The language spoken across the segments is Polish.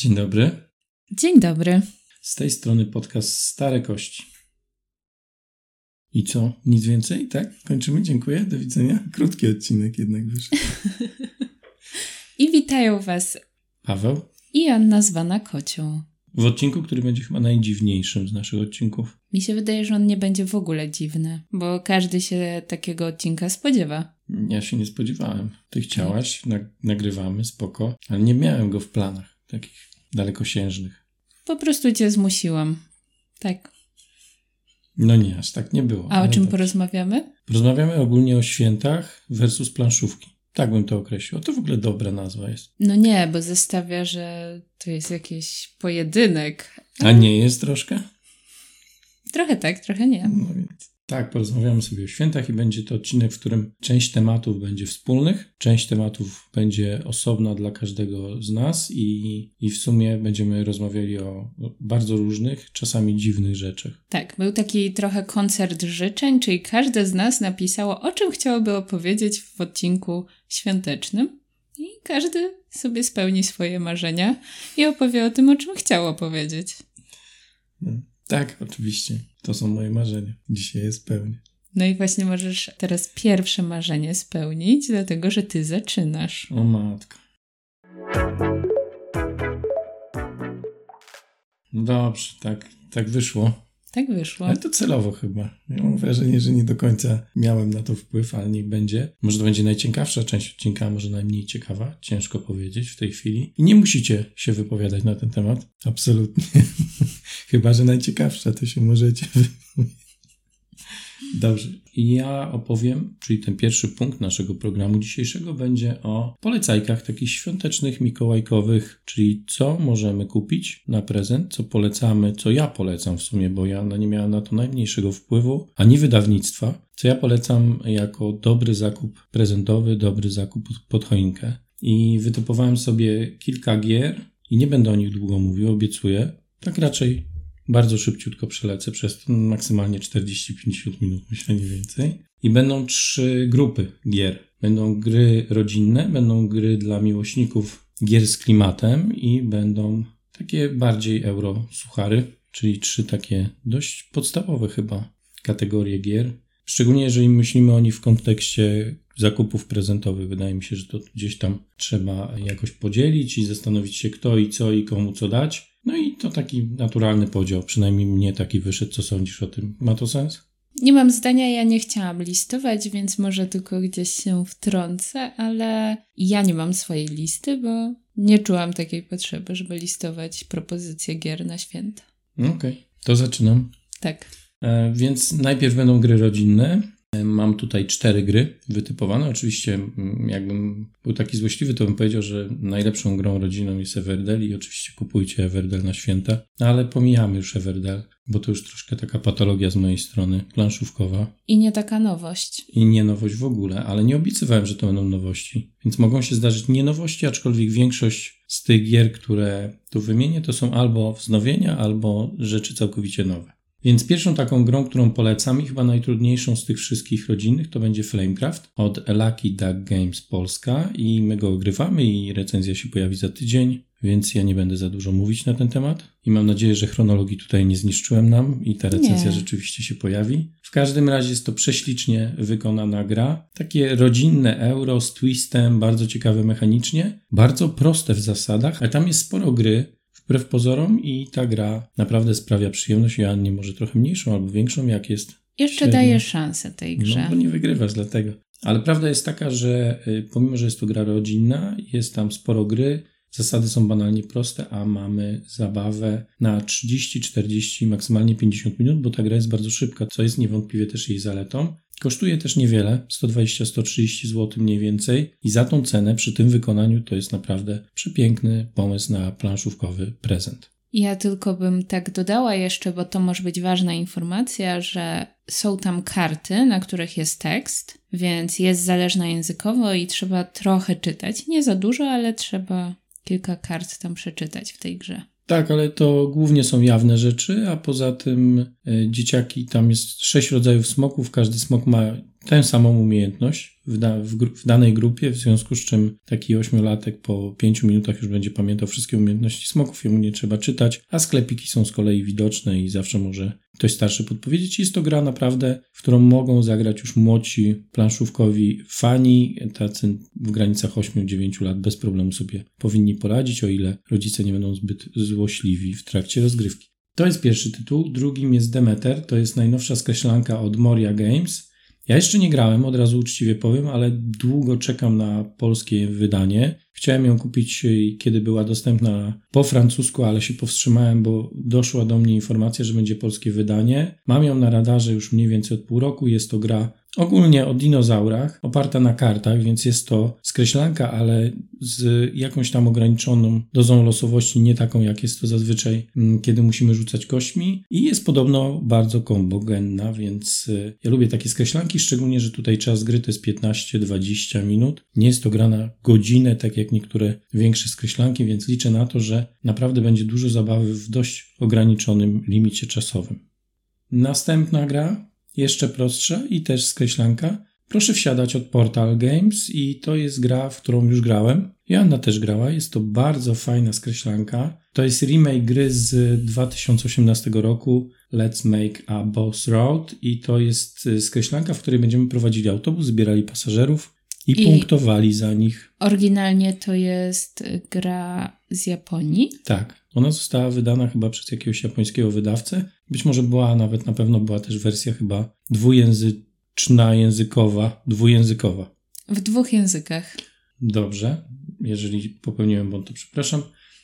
Dzień dobry. Dzień dobry. Z tej strony podcast Stare Kości. I co? Nic więcej? Tak? Kończymy? Dziękuję. Do widzenia. Krótki odcinek jednak wyszedł. I witają Was Paweł. i Anna zwana Kocią. W odcinku, który będzie chyba najdziwniejszym z naszych odcinków. Mi się wydaje, że on nie będzie w ogóle dziwny, bo każdy się takiego odcinka spodziewa. Ja się nie spodziewałem. Ty chciałaś, nag- nagrywamy, spoko, ale nie miałem go w planach takich dalekosiężnych. Po prostu Cię zmusiłam. Tak. No nie, aż tak nie było. A o czym tak. porozmawiamy? Porozmawiamy ogólnie o świętach versus planszówki. Tak bym to określił. To w ogóle dobra nazwa jest. No nie, bo zestawia, że to jest jakiś pojedynek. A nie jest troszkę? Trochę tak, trochę nie. No więc tak, porozmawiamy sobie o świętach i będzie to odcinek, w którym część tematów będzie wspólnych, część tematów będzie osobna dla każdego z nas i, i w sumie będziemy rozmawiali o bardzo różnych, czasami dziwnych rzeczach. Tak, był taki trochę koncert życzeń, czyli każde z nas napisało, o czym chciałoby opowiedzieć w odcinku świątecznym. I każdy sobie spełni swoje marzenia i opowie o tym, o czym chciał opowiedzieć. Tak, oczywiście. To są moje marzenia. Dzisiaj jest pełnie. No i właśnie możesz teraz pierwsze marzenie spełnić, dlatego że ty zaczynasz. O matko. No dobrze, tak, tak wyszło. Tak wyszło. Ale to celowo chyba. Ja mam wrażenie, że nie do końca miałem na to wpływ, ale niech będzie. Może to będzie najciekawsza część odcinka, może najmniej ciekawa. Ciężko powiedzieć w tej chwili. I nie musicie się wypowiadać na ten temat. Absolutnie. chyba, że najciekawsza, to się możecie wypowiedzieć. Dobrze. Ja opowiem, czyli ten pierwszy punkt naszego programu dzisiejszego będzie o polecajkach takich świątecznych, mikołajkowych, czyli co możemy kupić na prezent, co polecamy, co ja polecam w sumie, bo ja nie miałem na to najmniejszego wpływu, ani wydawnictwa, co ja polecam jako dobry zakup prezentowy, dobry zakup pod choinkę. I wytypowałem sobie kilka gier i nie będę o nich długo mówił, obiecuję. Tak raczej bardzo szybciutko przelecę przez maksymalnie 40-50 minut, myślę nie więcej. I będą trzy grupy gier. Będą gry rodzinne, będą gry dla miłośników gier z klimatem i będą takie bardziej euro suchary, czyli trzy takie dość podstawowe chyba kategorie gier. Szczególnie jeżeli myślimy o nich w kontekście zakupów prezentowych. Wydaje mi się, że to gdzieś tam trzeba jakoś podzielić i zastanowić się kto i co i komu co dać. No i to taki naturalny podział, przynajmniej mnie taki wyszedł. Co sądzisz o tym? Ma to sens? Nie mam zdania, ja nie chciałam listować, więc może tylko gdzieś się wtrącę, ale ja nie mam swojej listy, bo nie czułam takiej potrzeby, żeby listować propozycje gier na święta. Okej, okay. to zaczynam. Tak. E, więc najpierw będą gry rodzinne. Mam tutaj cztery gry wytypowane. Oczywiście, jakbym był taki złośliwy, to bym powiedział, że najlepszą grą rodzinną jest Everdell i oczywiście kupujcie Everdell na święta, ale pomijamy już Everdell, bo to już troszkę taka patologia z mojej strony, planszówkowa. I nie taka nowość. I nie nowość w ogóle, ale nie obiecywałem, że to będą nowości. Więc mogą się zdarzyć nie nowości, aczkolwiek większość z tych gier, które tu wymienię, to są albo wznowienia, albo rzeczy całkowicie nowe. Więc pierwszą taką grą, którą polecam i chyba najtrudniejszą z tych wszystkich rodzinnych to będzie Flamecraft od Lucky Duck Games Polska i my go ogrywamy i recenzja się pojawi za tydzień, więc ja nie będę za dużo mówić na ten temat i mam nadzieję, że chronologii tutaj nie zniszczyłem nam i ta recenzja Nie. rzeczywiście się pojawi. W każdym razie jest to prześlicznie wykonana gra, takie rodzinne euro z twistem, bardzo ciekawe mechanicznie, bardzo proste w zasadach, ale tam jest sporo gry, wbrew pozorom i ta gra naprawdę sprawia przyjemność. Ja nie może trochę mniejszą albo większą, jak jest. Jeszcze Średnio. daję szansę tej grze. No, bo nie wygrywasz dlatego. Ale prawda jest taka, że y, pomimo, że jest to gra rodzinna, jest tam sporo gry, zasady są banalnie proste, a mamy zabawę na 30, 40, maksymalnie 50 minut, bo ta gra jest bardzo szybka, co jest niewątpliwie też jej zaletą. Kosztuje też niewiele, 120-130 zł mniej więcej i za tą cenę przy tym wykonaniu to jest naprawdę przepiękny pomysł na planszówkowy prezent. Ja tylko bym tak dodała jeszcze, bo to może być ważna informacja, że są tam karty, na których jest tekst, więc jest zależna językowo i trzeba trochę czytać. Nie za dużo, ale trzeba kilka kart tam przeczytać w tej grze. Tak, ale to głównie są jawne rzeczy, a poza tym y, dzieciaki, tam jest sześć rodzajów smoków, każdy smok ma tę samą umiejętność w, da, w, w, danej grupie, w związku z czym taki ośmiolatek po pięciu minutach już będzie pamiętał wszystkie umiejętności smoków, jemu nie trzeba czytać, a sklepiki są z kolei widoczne i zawsze może ktoś starszy podpowiedzieć. Jest to gra naprawdę, w którą mogą zagrać już młodsi planszówkowi fani, tacy w granicach 8-9 lat bez problemu sobie powinni poradzić, o ile rodzice nie będą zbyt złośliwi w trakcie rozgrywki. To jest pierwszy tytuł. Drugim jest Demeter, to jest najnowsza skreślanka od Moria Games. Ja jeszcze nie grałem, od razu uczciwie powiem, ale długo czekam na polskie wydanie. Chciałem ją kupić, kiedy była dostępna po francusku, ale się powstrzymałem, bo doszła do mnie informacja, że będzie polskie wydanie. Mam ją na radarze już mniej więcej od pół roku. Jest to gra ogólnie o dinozaurach, oparta na kartach, więc jest to skreślanka, ale z jakąś tam ograniczoną dozą losowości, nie taką jak jest to zazwyczaj, mm, kiedy musimy rzucać kośćmi i jest podobno bardzo kombogenna, więc y, ja lubię takie skreślanki, szczególnie, że tutaj czas gry to jest 15-20 minut. Nie jest to gra na godzinę, tak jak niektóre większe skreślanki, więc liczę na to, że naprawdę będzie dużo zabawy w dość ograniczonym limicie czasowym. Następna gra, jeszcze prostsza i też skreślanka. Proszę wsiadać od Portal Games i to jest gra, w którą już grałem. Joanna też grała, jest to bardzo fajna skreślanka. To jest remake gry z 2018 roku Let's Make a Boss Road i to jest skreślanka, w której będziemy prowadzili autobus, zbierali pasażerów i, I punktowali za nich. Oryginalnie to jest gra z Japonii. Tak. Ona została wydana chyba przez jakiegoś japońskiego wydawcę. Być może była, nawet na pewno była też wersja chyba dwujęzyczna, językowa, dwujęzykowa. W dwóch językach. Dobrze. Jeżeli popełniłem błąd, to przepraszam.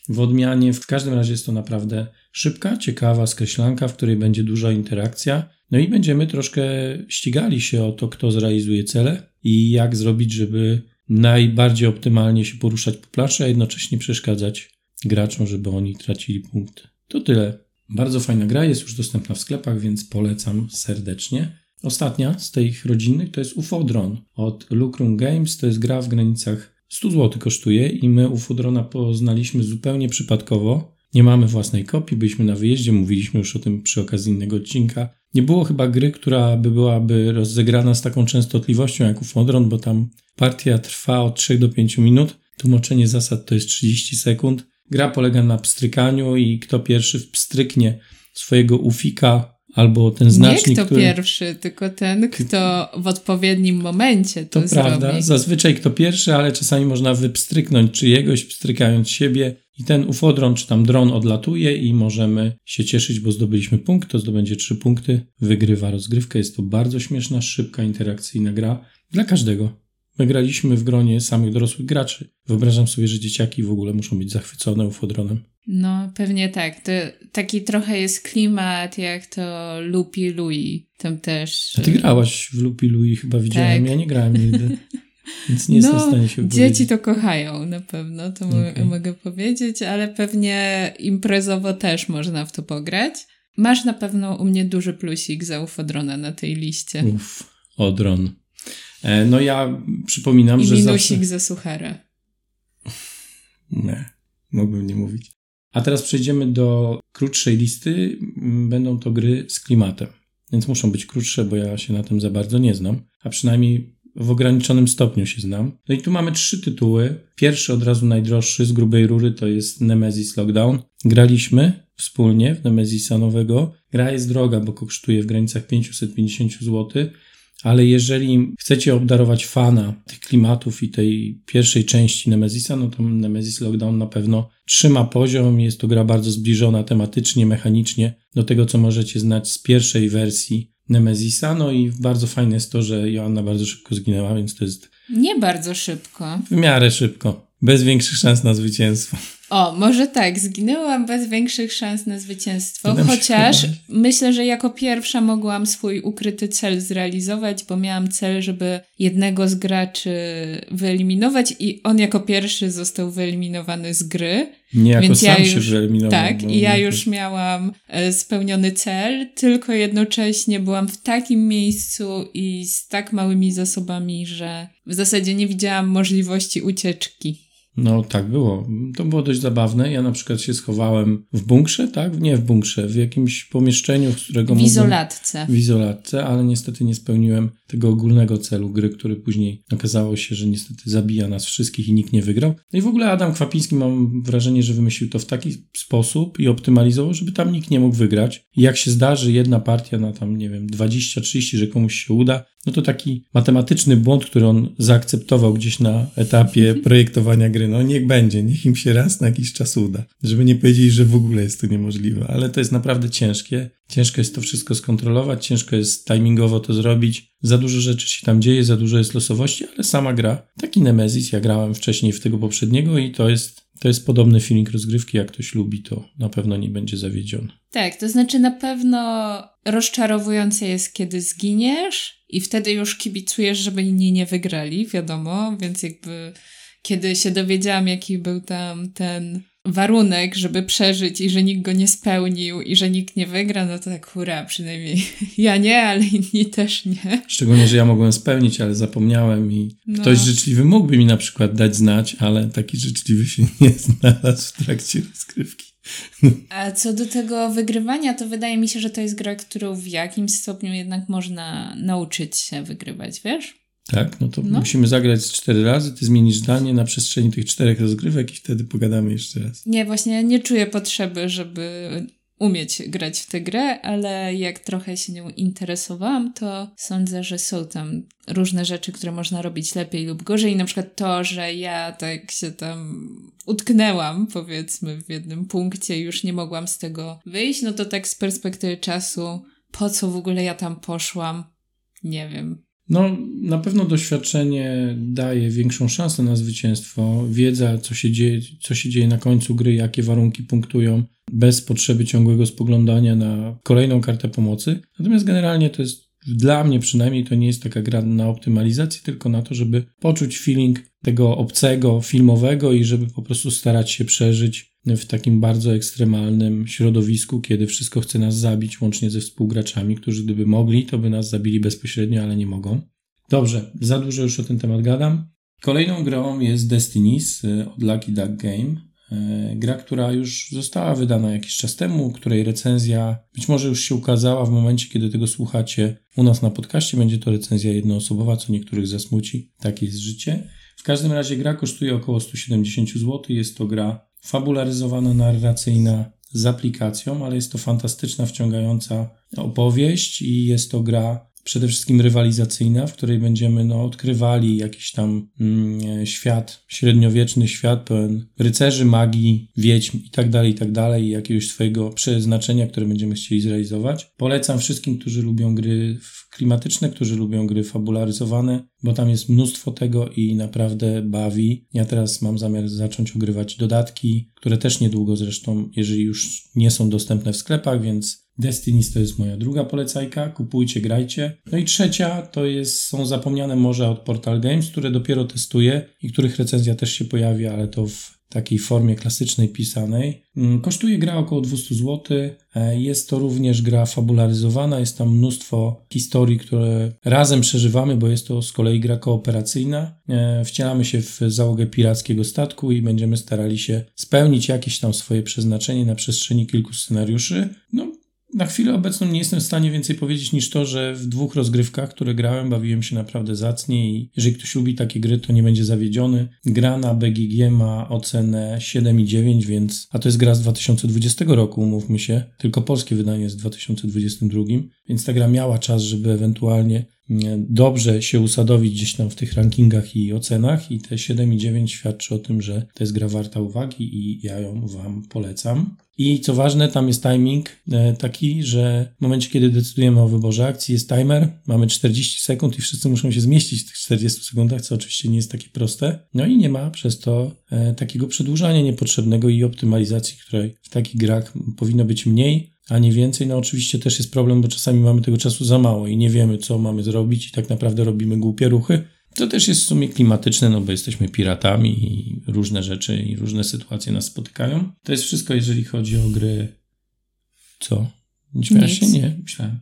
W odmianie, w każdym razie jest to naprawdę szybka, ciekawa skreślanka, w której będzie duża interakcja. No i będziemy troszkę ścigali się o to, kto zrealizuje cele i jak zrobić, żeby najbardziej optymalnie się poruszać po planszy, a jednocześnie przeszkadzać graczom, żeby oni tracili punkty. To tyle. Bardzo fajna gra, jest już dostępna w sklepach, więc polecam serdecznie. Ostatnia z tych rodzinnych to jest Ufodron od Lucrum Games. To jest gra w granicach 100 zł kosztuje i my Ufodrona poznaliśmy zupełnie przypadkowo. Nie mamy własnej kopii, byliśmy na wyjeździe, mówiliśmy już o tym przy okazji innego odcinka. Nie było chyba gry, która by byłaby rozegrana z taką częstotliwością jak Ufodron, bo tam partia trwa od 3 do 5 minut. Tłumaczenie zasad to jest 30 sekund. Gra polega na pstrykaniu i kto pierwszy pstryknie swojego ufika albo ten znacznik, Nie kto który... pierwszy, tylko ten, kto w odpowiednim momencie to, to zrobi. prawda, zazwyczaj kto pierwszy, ale czasami można wypstryknąć czyjegoś, pstrykając siebie i ten ufodron czy tam dron odlatuje i możemy się cieszyć, bo zdobyliśmy punkt, to zdobędzie trzy punkty, wygrywa rozgrywkę. Jest to bardzo śmieszna, szybka, interakcyjna gra dla każdego. My graliśmy w gronie samych dorosłych graczy. Wyobrażam sobie, że dzieciaki w ogóle muszą być zachwycone ufodronem. No, pewnie tak. To taki trochę jest klimat jak to Lupi Louis. Tam też. A ty grałaś w Lupi Louis, chyba widziałem. Tak. Ja nie grałem nigdy. Więc nie no, jestem w stanie się. Dzieci to kochają na pewno, to okay. mogę powiedzieć, ale pewnie imprezowo też można w to pograć. Masz na pewno u mnie duży plusik za ufodrona na tej liście. Uff, odron. E, no ja przypominam, I że minusik zawsze... za suchara. Nie, mógłbym nie mówić. A teraz przejdziemy do krótszej listy. Będą to gry z klimatem. Więc muszą być krótsze, bo ja się na tym za bardzo nie znam. A przynajmniej w ograniczonym stopniu się znam. No i tu mamy trzy tytuły. Pierwszy, od razu najdroższy z grubej rury, to jest Nemesis Lockdown. Graliśmy wspólnie w Nemesisa nowego. Gra jest droga, bo kosztuje w granicach 550 zł ale jeżeli chcecie obdarować fana tych klimatów i tej pierwszej części Nemesisa, no to Nemesis Lockdown na pewno trzyma poziom. Jest to gra bardzo zbliżona tematycznie, mechanicznie do tego, co możecie znać z pierwszej wersji Nemesisa. No i bardzo fajne jest to, że Joanna bardzo szybko zginęła, więc to jest. Nie bardzo szybko. W miarę szybko. Bez większych szans na zwycięstwo. O, może tak, zginęłam bez większych szans na zwycięstwo, chociaż myślę, że jako pierwsza mogłam swój ukryty cel zrealizować, bo miałam cel, żeby jednego z graczy wyeliminować i on jako pierwszy został wyeliminowany z gry. Nie, jako Więc sam ja już, się wyeliminował. Tak, i ja już miałam e, spełniony cel, tylko jednocześnie byłam w takim miejscu i z tak małymi zasobami, że w zasadzie nie widziałam możliwości ucieczki. No tak było. To było dość zabawne. Ja na przykład się schowałem w bunkrze, tak? Nie w bunkrze, w jakimś pomieszczeniu, z którego W izolatce. W izolatce, ale niestety nie spełniłem tego ogólnego celu gry, który później okazało się, że niestety zabija nas wszystkich i nikt nie wygrał. No i w ogóle Adam Kwapiński mam wrażenie, że wymyślił to w taki sposób i optymalizował, żeby tam nikt nie mógł wygrać. I jak się zdarzy jedna partia na tam, nie wiem, 20-30, że komuś się uda, no to taki matematyczny błąd, który on zaakceptował gdzieś na etapie projektowania gry, no niech będzie, niech im się raz na jakiś czas uda. Żeby nie powiedzieli, że w ogóle jest to niemożliwe, ale to jest naprawdę ciężkie. Ciężko jest to wszystko skontrolować, ciężko jest timingowo to zrobić. Za dużo rzeczy się tam dzieje, za dużo jest losowości, ale sama gra, taki Nemesis, ja grałem wcześniej w tego poprzedniego i to jest to jest podobny feeling rozgrywki, jak ktoś lubi, to na pewno nie będzie zawiedziony. Tak, to znaczy na pewno rozczarowujące jest, kiedy zginiesz i wtedy już kibicujesz, żeby inni nie wygrali, wiadomo, więc jakby kiedy się dowiedziałam, jaki był tam ten warunek, żeby przeżyć i że nikt go nie spełnił i że nikt nie wygra, no to tak hura, przynajmniej ja nie, ale inni też nie. Szczególnie, że ja mogłem spełnić, ale zapomniałem i no. ktoś życzliwy mógłby mi na przykład dać znać, ale taki życzliwy się nie znalazł w trakcie rozgrywki. A co do tego wygrywania, to wydaje mi się, że to jest gra, którą w jakimś stopniu jednak można nauczyć się wygrywać, wiesz? Tak, no to no. musimy zagrać cztery razy, ty zmienisz zdanie na przestrzeni tych czterech rozgrywek i wtedy pogadamy jeszcze raz. Nie, właśnie nie czuję potrzeby, żeby umieć grać w tę grę, ale jak trochę się nią interesowałam, to sądzę, że są tam różne rzeczy, które można robić lepiej lub gorzej. Na przykład to, że ja tak się tam utknęłam, powiedzmy, w jednym punkcie i już nie mogłam z tego wyjść, no to tak z perspektywy czasu, po co w ogóle ja tam poszłam? Nie wiem. No, na pewno doświadczenie daje większą szansę na zwycięstwo. Wiedza, co się dzieje, co się dzieje na końcu gry, jakie warunki punktują, bez potrzeby ciągłego spoglądania na kolejną kartę pomocy. Natomiast generalnie to jest, dla mnie przynajmniej, to nie jest taka gra na optymalizację, tylko na to, żeby poczuć feeling tego obcego, filmowego i żeby po prostu starać się przeżyć w takim bardzo ekstremalnym środowisku, kiedy wszystko chce nas zabić, łącznie ze współgraczami, którzy gdyby mogli, to by nas zabili bezpośrednio, ale nie mogą. Dobrze, za dużo już o ten temat gadam. Kolejną grą jest Destinies y, od Lucky Duck Game. Y, gra, która już została wydana jakiś czas temu, której recenzja być może już się ukazała w momencie, kiedy tego słuchacie u nas na podcaście. Będzie to recenzja jednoosobowa, co niektórych zasmuci. Takie jest życie. W każdym razie gra kosztuje około 170 zł. Jest to gra fabularyzowana, narracyjna z aplikacją, ale jest to fantastyczna, wciągająca opowieść i jest to gra przede wszystkim rywalizacyjna, w której będziemy no, odkrywali jakiś tam mm, świat, średniowieczny świat pełen rycerzy, magii, wiedźm i tak dalej, i tak dalej, jakiegoś swojego przeznaczenia, które będziemy chcieli zrealizować. Polecam wszystkim, którzy lubią gry klimatyczne, którzy lubią gry fabularyzowane, bo tam jest mnóstwo tego i naprawdę bawi. Ja teraz mam zamiar zacząć ogrywać dodatki, które też niedługo zresztą, jeżeli już nie są dostępne w sklepach, więc Destinies to jest moja druga polecajka. Kupujcie, grajcie. No i trzecia to jest, są zapomniane morza od Portal Games, które dopiero testuję i których recenzja też się pojawi, ale to w takiej formie klasycznej, pisanej. Mm, kosztuje gra około 200 zł. E, jest to również gra fabularyzowana, jest tam mnóstwo historii, które razem przeżywamy, bo jest to z kolei gra kooperacyjna. E, wcielamy się w załogę pirackiego statku i będziemy starali się spełnić jakieś tam swoje przeznaczenie na przestrzeni kilku scenariuszy. No, na chwilę obecną nie jestem w stanie więcej powiedzieć niż to, że w dwóch rozgrywkach, które grałem, bawiłem się naprawdę zacnie i jeżeli ktoś lubi takie gry, to nie będzie zawiedziony. Gra na BGG ma ocenę 7,9, więc, a to jest gra z 2020 roku, umówmy się, tylko polskie wydanie w 2022, więc ta gra miała czas, żeby ewentualnie dobrze się usadowić gdzieś tam w tych rankingach i ocenach i te 7,9 świadczy o tym, że to jest gra warta uwagi i ja ją Wam polecam. I co ważne, tam jest timing e, taki, że w momencie, kiedy decydujemy o wyborze akcji, jest timer, mamy 40 sekund i wszyscy muszą się zmieścić w tych 40 sekundach, co oczywiście nie jest takie proste. No i nie ma przez to e, takiego przedłużania niepotrzebnego i optymalizacji, której w takich grach powinno być mniej, a nie więcej. No oczywiście też jest problem, bo czasami mamy tego czasu za mało i nie wiemy, co mamy zrobić i tak naprawdę robimy głupie ruchy. To też jest w sumie klimatyczne, no bo jesteśmy piratami i różne rzeczy i różne sytuacje nas spotykają. To jest wszystko, jeżeli chodzi o gry. Co? Nie się? Nie, myślałem,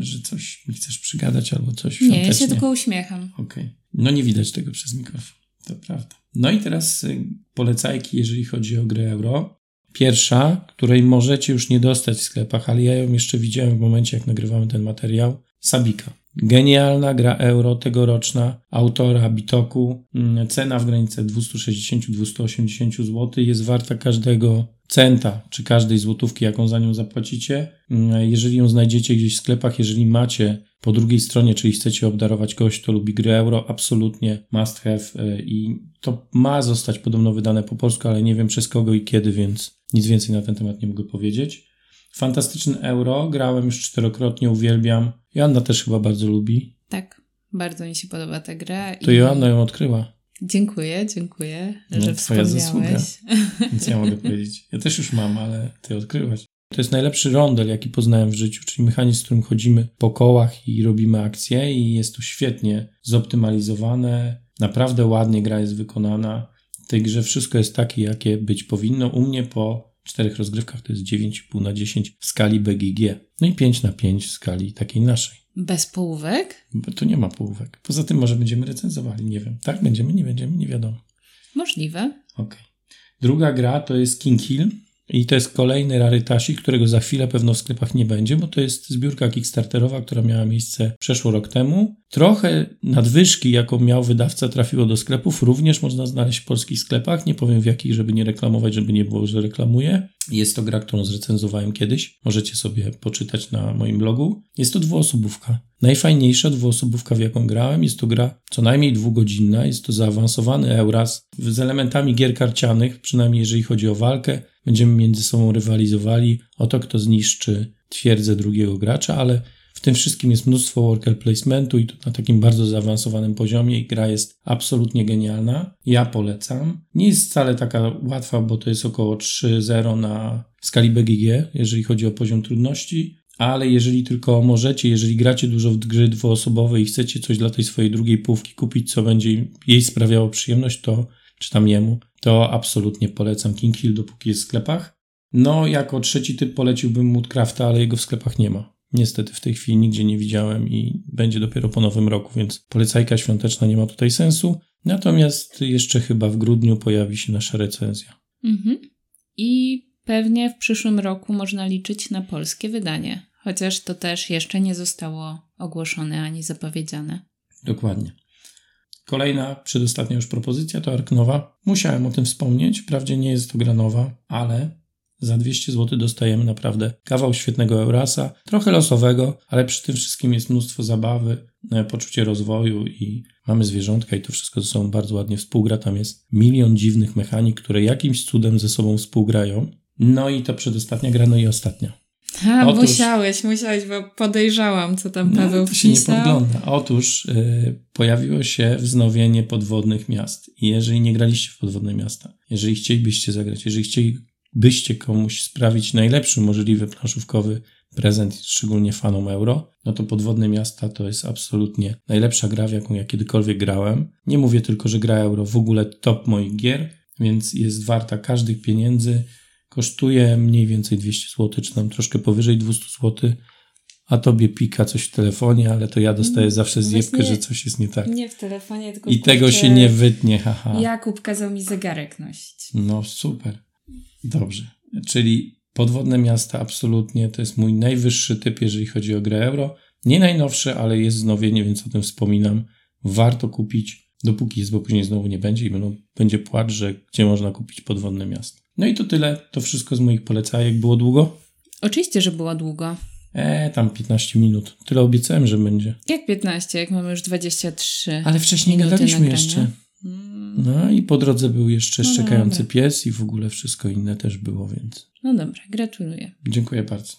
że coś mi chcesz przygadać albo coś Nie, ja się tylko uśmiecham. Okej. Okay. No nie widać tego przez mikrofon. To prawda. No i teraz y, polecajki, jeżeli chodzi o grę euro. Pierwsza, której możecie już nie dostać w sklepach, ale ja ją jeszcze widziałem w momencie, jak nagrywamy ten materiał. Sabika. Genialna gra euro tegoroczna, autora Bitoku. Mm, cena w granicach 260-280 zł jest warta każdego centa, czy każdej złotówki, jaką za nią zapłacicie. Mm, jeżeli ją znajdziecie gdzieś w sklepach, jeżeli macie po drugiej stronie, czyli chcecie obdarować kogoś, kto lubi gry euro, absolutnie must have y, i to ma zostać podobno wydane po polsku, ale nie wiem przez kogo i kiedy, więc nic więcej na ten temat nie mogę powiedzieć. Fantastyczny euro, grałem już czterokrotnie, uwielbiam. Joanna też chyba bardzo lubi. Tak, bardzo mi się podoba ta gra. To i... Joanna ją odkryła. Dziękuję, dziękuję, no, że twoja zasługa. Więc ja mogę powiedzieć. Ja też już mam, ale ty odkryłaś. To jest najlepszy rondel, jaki poznałem w życiu, czyli mechanizm, z którym chodzimy po kołach i robimy akcje i jest to świetnie zoptymalizowane. Naprawdę ładnie gra jest wykonana. W tej grze wszystko jest takie, jakie być powinno. U mnie po czterech rozgrywkach to jest 9,5 na 10 w skali BGG. No i 5 na 5 w skali takiej naszej. Bez połówek? Bo tu nie ma połówek. Poza tym może będziemy recenzowali, nie wiem. Tak, będziemy, nie będziemy, nie wiadomo. Możliwe. Okej. Okay. Druga gra to jest King Hill. I to jest kolejny rarytasik, którego za chwilę pewno w sklepach nie będzie, bo to jest zbiórka kickstarterowa, która miała miejsce przeszło rok temu. Trochę nadwyżki, jaką miał wydawca, trafiło do sklepów. Również można znaleźć w polskich sklepach. Nie powiem w jakich, żeby nie reklamować, żeby nie było, że reklamuję. Jest to gra, którą zrecenzowałem kiedyś. Możecie sobie poczytać na moim blogu. Jest to dwuosobówka. Najfajniejsza dwuosobówka, w jaką grałem. Jest to gra co najmniej dwugodzinna. Jest to zaawansowany Euras z elementami gier karcianych, przynajmniej jeżeli chodzi o walkę. Będziemy między sobą rywalizowali o to, kto zniszczy twierdzę drugiego gracza, ale tym wszystkim jest mnóstwo worker placementu i to na takim bardzo zaawansowanym poziomie i gra jest absolutnie genialna. Ja polecam. Nie jest wcale taka łatwa, bo to jest około 3-0 na skali BGG, jeżeli chodzi o poziom trudności, ale jeżeli tylko możecie, jeżeli gracie dużo w gry dwuosobowe i chcecie coś dla tej swojej drugiej półki kupić, co będzie jej sprawiało przyjemność, to czy tam jemu, to absolutnie polecam King Hill, dopóki jest w sklepach. No, jako trzeci typ poleciłbym Moodcrafta, ale jego w sklepach nie ma. Niestety w tej chwili nigdzie nie widziałem i będzie dopiero po nowym roku, więc polecajka świąteczna nie ma tutaj sensu. Natomiast jeszcze chyba w grudniu pojawi się nasza recenzja. Mhm. I pewnie w przyszłym roku można liczyć na polskie wydanie, chociaż to też jeszcze nie zostało ogłoszone ani zapowiedziane. Dokładnie. Kolejna, przedostatnia już propozycja to Arknowa. Musiałem o tym wspomnieć, wprawdzie nie jest to gra nowa, ale za 200 zł dostajemy naprawdę kawał świetnego Eurasa, trochę losowego, ale przy tym wszystkim jest mnóstwo zabawy, e, poczucie rozwoju i mamy zwierzątka i to wszystko ze sobą bardzo ładnie współgra. Tam jest milion dziwnych mechanik, które jakimś cudem ze sobą współgrają. No i to przedostatnia gra, no i ostatnia. A, Otóż, musiałeś, musiałeś, bo podejrzałam, co tam no, Paweł no, to się nie podgląda. Otóż yy, pojawiło się wznowienie podwodnych miast. I jeżeli nie graliście w podwodne miasta, jeżeli chcielibyście zagrać, jeżeli chcieli byście komuś sprawić najlepszy możliwy planszówkowy prezent, szczególnie fanom euro, no to Podwodne Miasta to jest absolutnie najlepsza gra, w jaką ja kiedykolwiek grałem. Nie mówię tylko, że gra euro w ogóle top moich gier, więc jest warta każdych pieniędzy. Kosztuje mniej więcej 200 zł, czy tam troszkę powyżej 200 zł, a tobie pika coś w telefonie, ale to ja dostaję zawsze zjebkę, że coś jest nie tak. Nie w telefonie, tylko I tego się nie wytnie, haha. Jakub kazał mi zegarek nosić. No super. Dobrze. Czyli podwodne miasta absolutnie to jest mój najwyższy typ, jeżeli chodzi o grę euro. Nie najnowszy, ale jest wznowienie, więc o tym wspominam. Warto kupić, dopóki jest, bo później znowu nie będzie i będą, będzie płacz, że gdzie można kupić podwodne miasto. No i to tyle. To wszystko z moich polecajek. Było długo? Oczywiście, że było długo. Eee, tam 15 minut. Tyle obiecałem, że będzie. Jak 15, jak mamy już 23. Ale wcześniej gadaliśmy nagrania. jeszcze. No i po drodze był jeszcze no szczekający dobra. pies i w ogóle wszystko inne też było, więc. No dobra, gratuluję. Dziękuję bardzo.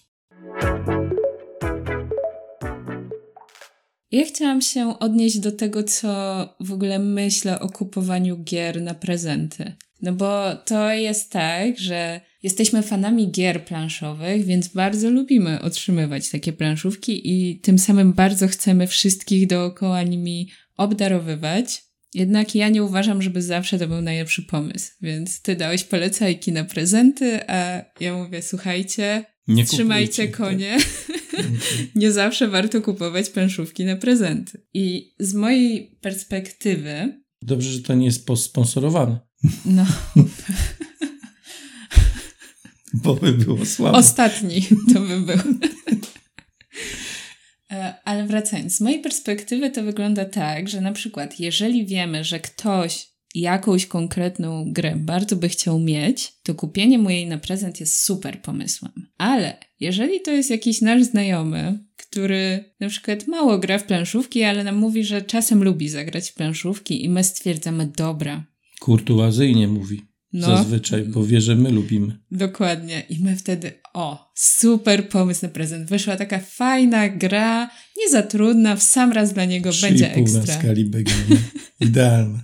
Ja chciałam się odnieść do tego, co w ogóle myślę o kupowaniu gier na prezenty. No bo to jest tak, że jesteśmy fanami gier planszowych, więc bardzo lubimy otrzymywać takie planszówki i tym samym bardzo chcemy wszystkich dookoła nimi obdarowywać. Jednak ja nie uważam, żeby zawsze to był najlepszy pomysł, więc ty dałeś polecajki na prezenty, a ja mówię, słuchajcie, nie trzymajcie kupujcie, konie. Tak. nie zawsze warto kupować planszówki na prezenty. I z mojej perspektywy Dobrze, że to nie jest sponsorowane. No. Bo by było słabo. Ostatni to by był. E, ale wracając, z mojej perspektywy to wygląda tak, że na przykład jeżeli wiemy, że ktoś jakąś konkretną grę bardzo by chciał mieć, to kupienie mu jej na prezent jest super pomysłem. Ale jeżeli to jest jakiś nasz znajomy, który na przykład mało gra w planszówki, ale nam mówi, że czasem lubi zagrać w planszówki i my stwierdzamy, dobra. Kurtuazyjnie mówi. No, Zazwyczaj, bo wie, że my lubimy. Dokładnie. I my wtedy, o, super pomysł na prezent. Wyszła taka fajna gra, nie za trudna, w sam raz dla niego będzie ekstra. na skali BGM. Idealne.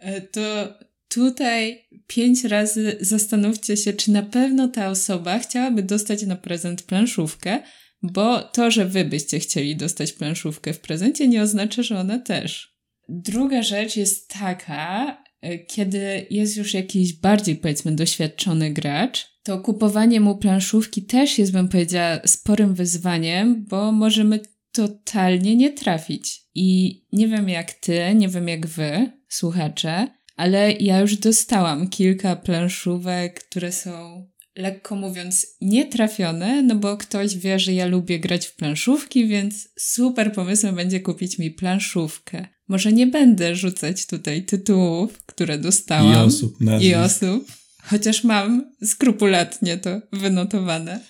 E, to tutaj pięć razy zastanówcie się, czy na pewno ta osoba chciałaby dostać na prezent planszówkę, bo to, że wy byście chcieli dostać planszówkę w prezencie, nie oznacza, że ona też. Druga rzecz jest taka, kiedy jest już jakiś bardziej, powiedzmy, doświadczony gracz, to kupowanie mu planszówki też jest, bym powiedziała, sporym wyzwaniem, bo możemy totalnie nie trafić. I nie wiem jak ty, nie wiem jak wy, słuchacze, ale ja już dostałam kilka planszówek, które są lekko mówiąc nietrafione, no bo ktoś wie, że ja lubię grać w planszówki, więc super pomysłem będzie kupić mi planszówkę. Może nie będę rzucać tutaj tytułów, które dostałam. I osób. Nazwisk. I osób. Chociaż mam skrupulatnie to wynotowane.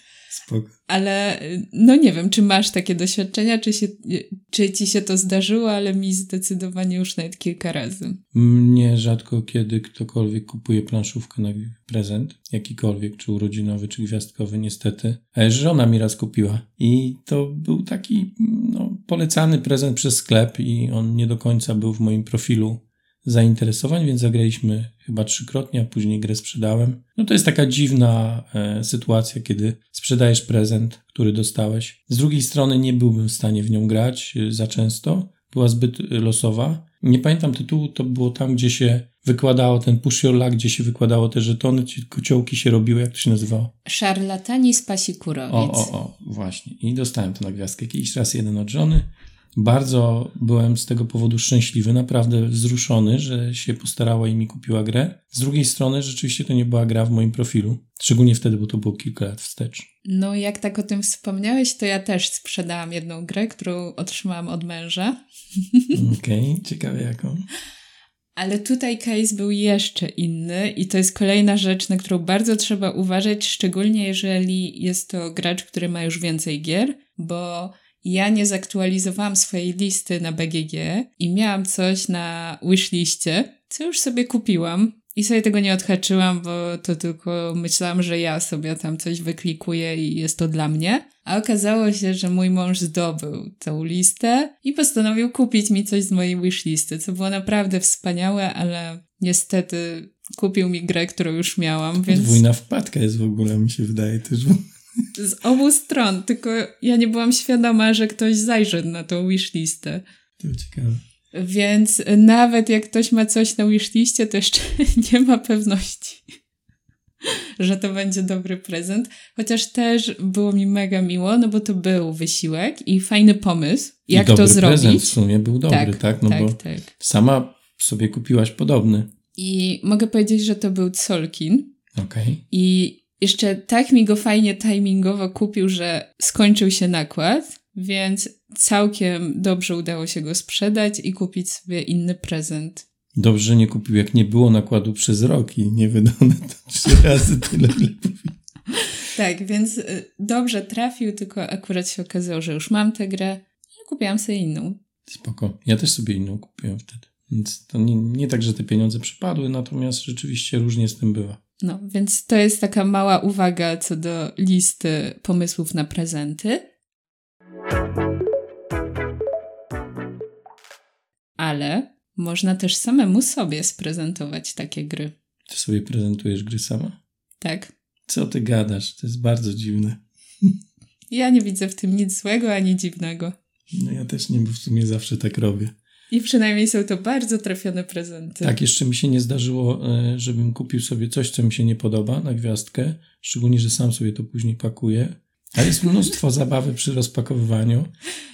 Spoko. Ale no nie wiem, czy masz takie doświadczenia, czy, się, czy ci się to zdarzyło, ale mi zdecydowanie już nawet kilka razy. Mnie rzadko kiedy ktokolwiek kupuje planszówkę na prezent, jakikolwiek, czy urodzinowy, czy gwiazdkowy, niestety. Ale żona mi raz kupiła i to był taki no, polecany prezent przez sklep i on nie do końca był w moim profilu zainteresowań, więc zagraliśmy chyba trzykrotnie, a później grę sprzedałem. No to jest taka dziwna e, sytuacja, kiedy sprzedajesz prezent, który dostałeś. Z drugiej strony nie byłbym w stanie w nią grać e, za często, była zbyt losowa. Nie pamiętam tytułu, to było tam, gdzie się wykładało ten push your luck, gdzie się wykładało te żetony, ci kociołki się robiły, jak to się nazywało? Szarlatani z pasikurowic. O, o, o, właśnie. I dostałem tę gwiazdkę jakiś raz jeden od żony. Bardzo byłem z tego powodu szczęśliwy, naprawdę wzruszony, że się postarała i mi kupiła grę. Z drugiej strony, rzeczywiście to nie była gra w moim profilu. Szczególnie wtedy, bo to było kilka lat wstecz. No, jak tak o tym wspomniałeś, to ja też sprzedałam jedną grę, którą otrzymałam od męża. Okej, okay, ciekawe jaką. Ale tutaj case był jeszcze inny i to jest kolejna rzecz, na którą bardzo trzeba uważać, szczególnie jeżeli jest to gracz, który ma już więcej gier, bo ja nie zaktualizowałam swojej listy na BGG i miałam coś na wishliście, co już sobie kupiłam. I sobie tego nie odhaczyłam, bo to tylko myślałam, że ja sobie tam coś wyklikuję i jest to dla mnie. A okazało się, że mój mąż zdobył tą listę i postanowił kupić mi coś z mojej wishlisty, co było naprawdę wspaniałe, ale niestety kupił mi grę, którą już miałam, więc... Podwójna wpadka jest w ogóle, mi się wydaje też. Z obu stron, tylko ja nie byłam świadoma, że ktoś zajrzy na tą wishlistę. To ciekawe. Więc nawet jak ktoś ma coś na wishliście, to jeszcze nie ma pewności, że to będzie dobry prezent. Chociaż też było mi mega miło, no bo to był wysiłek i fajny pomysł, jak I dobry to zrobić. prezent w sumie był dobry, tak? tak? No tak, bo tak. sama sobie kupiłaś podobny. I mogę powiedzieć, że to był Solkin. Okej. Okay. I jeszcze tak mi go fajnie timingowo kupił, że skończył się nakład, więc całkiem dobrze udało się go sprzedać i kupić sobie inny prezent. Dobrze, że nie kupił, jak nie było nakładu przez rok i nie wydał na to trzy razy tyle, ile Tak, więc y, dobrze trafił, tylko akurat się okazało, że już mam tę grę i kupiłam sobie inną. Spoko. Ja też sobie inną kupiłem wtedy. Więc to nie, nie tak, że te pieniądze przypadły, natomiast rzeczywiście różnie z tym bywa. No, więc to jest taka mała uwaga co do listy pomysłów na prezenty. Ale można też samemu sobie sprezentować takie gry. Ty sobie prezentujesz gry sama? Tak. Co ty gadasz? To jest bardzo dziwne. Ja nie widzę w tym nic złego ani dziwnego. No ja też nie, bo w sumie zawsze tak robię. I przynajmniej są to bardzo trafione prezenty. Tak, jeszcze mi się nie zdarzyło, e, żebym kupił sobie coś, co mi się nie podoba na gwiazdkę. Szczególnie, że sam sobie to później pakuję. Ale jest mnóstwo zabawy przy rozpakowywaniu.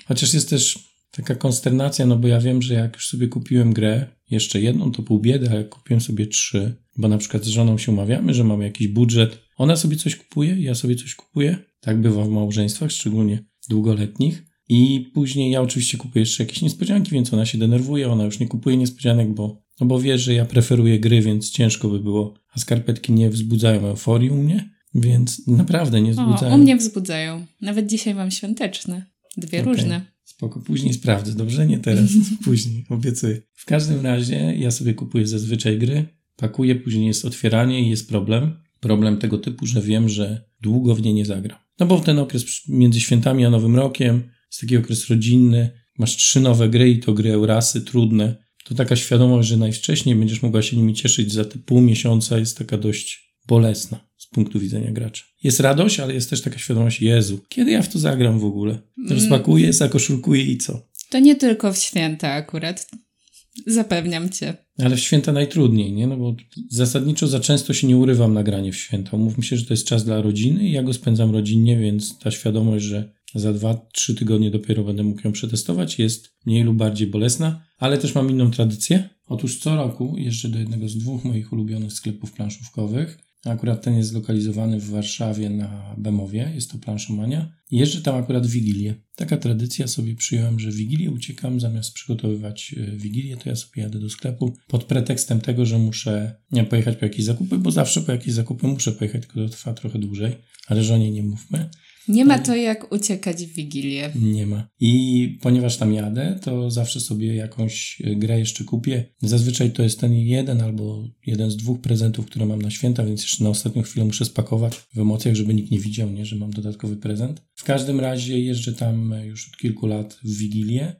Chociaż jest też taka konsternacja, no bo ja wiem, że jak już sobie kupiłem grę, jeszcze jedną, to pół biedy, a jak kupiłem sobie trzy, bo na przykład z żoną się umawiamy, że mamy jakiś budżet, ona sobie coś kupuje, ja sobie coś kupuję. Tak bywa w małżeństwach, szczególnie długoletnich. I później ja oczywiście kupuję jeszcze jakieś niespodzianki, więc ona się denerwuje, ona już nie kupuje niespodzianek, bo, no bo wie, że ja preferuję gry, więc ciężko by było, a skarpetki nie wzbudzają euforii u mnie, więc naprawdę nie wzbudzają. O, u mnie wzbudzają. Nawet dzisiaj mam świąteczne. Dwie okay. różne. Spoko, później sprawdzę, dobrze? Nie teraz, później, obiecuję. W każdym razie ja sobie kupuję zazwyczaj gry, pakuję, później jest otwieranie i jest problem. Problem tego typu, że wiem, że długo w nie nie zagram. No bo w ten okres między świętami a Nowym Rokiem jest taki okres rodzinny, masz trzy nowe gry i to gry Eurasy, trudne. To taka świadomość, że najwcześniej będziesz mogła się nimi cieszyć za te pół miesiąca jest taka dość bolesna z punktu widzenia gracza. Jest radość, ale jest też taka świadomość, Jezu, kiedy ja w to zagram w ogóle? Rozpakuję, zakoszulkuję i co? To nie tylko w święta akurat. Zapewniam cię. Ale w święta najtrudniej, nie? No bo zasadniczo za często się nie urywam na granie w święta. Mówmy się, że to jest czas dla rodziny i ja go spędzam rodzinnie, więc ta świadomość, że za dwa, trzy tygodnie dopiero będę mógł ją przetestować, jest mniej lub bardziej bolesna, ale też mam inną tradycję. Otóż co roku jeżdżę do jednego z dwóch moich ulubionych sklepów planszówkowych. Akurat ten jest zlokalizowany w Warszawie na Bemowie, jest to planszomania. Jeżdżę tam akurat w Wigilię. Taka tradycja sobie przyjąłem, że w Wigilię uciekam, zamiast przygotowywać e, Wigilię, to ja sobie jadę do sklepu pod pretekstem tego, że muszę pojechać po jakieś zakupy, bo zawsze po jakieś zakupy muszę pojechać, tylko to trwa trochę dłużej, ale żonie nie mówmy. Nie ma to jak uciekać w Wigilię. Nie ma. I ponieważ tam jadę, to zawsze sobie jakąś e, grę jeszcze kupię. Zazwyczaj to jest ten jeden albo jeden z dwóch prezentów, które mam na święta, więc jeszcze na ostatnią chwilę muszę spakować w emocjach, żeby nikt nie widział, nie, że mam dodatkowy prezent. W każdym razie jeżdżę tam już od kilku lat w Wigilię.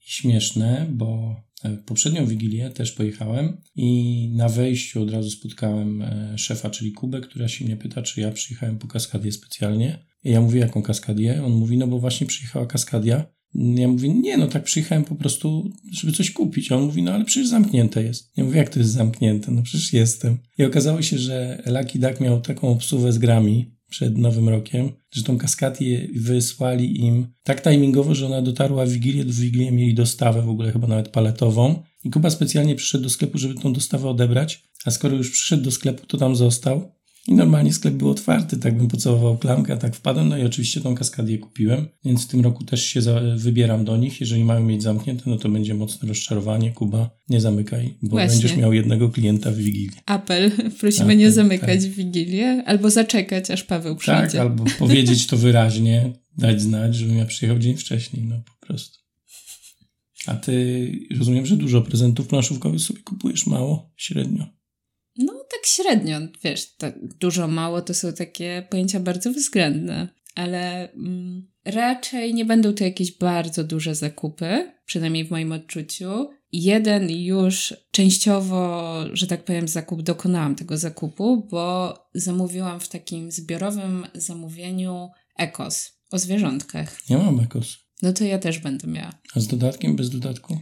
I śmieszne, bo e, poprzednią Wigilię też pojechałem i na wejściu od razu spotkałem e, szefa, czyli Kubę, która się mnie pyta, czy ja przyjechałem po kaskadzie specjalnie. I ja mówię, jaką kaskadię? On mówi, no bo właśnie przyjechała kaskadia. Ja mówię, nie, no tak przyjechałem po prostu, żeby coś kupić. A on mówi, no ale przecież zamknięte jest. Ja mówię, jak to jest zamknięte? No przecież jestem. I okazało się, że Lucky Duck miał taką obsługę z grami przed Nowym Rokiem, że tą kaskadię wysłali im tak timingowo, że ona dotarła w Wigilię, do Wigilię mieli dostawę w ogóle chyba nawet paletową. I Kuba specjalnie przyszedł do sklepu, żeby tą dostawę odebrać, a skoro już przyszedł do sklepu, to tam został i normalnie sklep był otwarty, tak bym pocałował klamkę, tak wpadłem. No i oczywiście tą kaskadię kupiłem, więc w tym roku też się za, wybieram do nich. Jeżeli mają mieć zamknięte, no to będzie mocne rozczarowanie. Kuba, nie zamykaj, bo Właśnie. będziesz miał jednego klienta w Wigilię. Apel, prosimy Apel, nie zamykać tak. w Wigilię, albo zaczekać, aż Paweł przyjdzie. Tak, albo powiedzieć to wyraźnie, dać znać, żebym ja przyjechał dzień wcześniej, no po prostu. A ty rozumiem, że dużo prezentów planszówkowych sobie kupujesz mało, średnio. Tak średnio, wiesz, tak dużo, mało to są takie pojęcia bardzo względne, ale mm, raczej nie będą to jakieś bardzo duże zakupy, przynajmniej w moim odczuciu. Jeden już częściowo, że tak powiem, zakup dokonałam tego zakupu, bo zamówiłam w takim zbiorowym zamówieniu Ekos o zwierzątkach. Ja mam Ekos. No to ja też będę miała. A z dodatkiem, bez dodatku?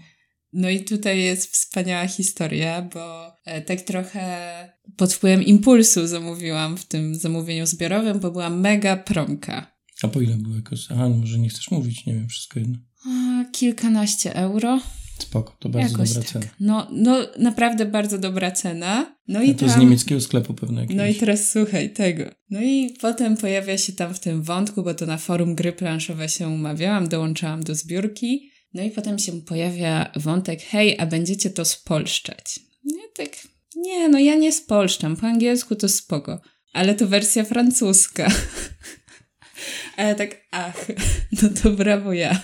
No i tutaj jest wspaniała historia, bo e, tak trochę pod wpływem impulsu zamówiłam w tym zamówieniu zbiorowym, bo była mega promka. A po ile były kosy? Aha, no może nie chcesz mówić, nie wiem, wszystko jedno. A, kilkanaście euro. Spoko, to bardzo Jakoś dobra tak. cena. No, no, naprawdę bardzo dobra cena. No i to tam, z niemieckiego sklepu pewnie jakiegoś. No i teraz słuchaj tego. No i potem pojawia się tam w tym wątku, bo to na forum gry planszowe się umawiałam, dołączałam do zbiórki no i potem się pojawia wątek, hej, a będziecie to spolszczać. Nie, tak, nie, no ja nie spolszczam, po angielsku to spoko, ale to wersja francuska. a ja tak, ach, no to brawo ja.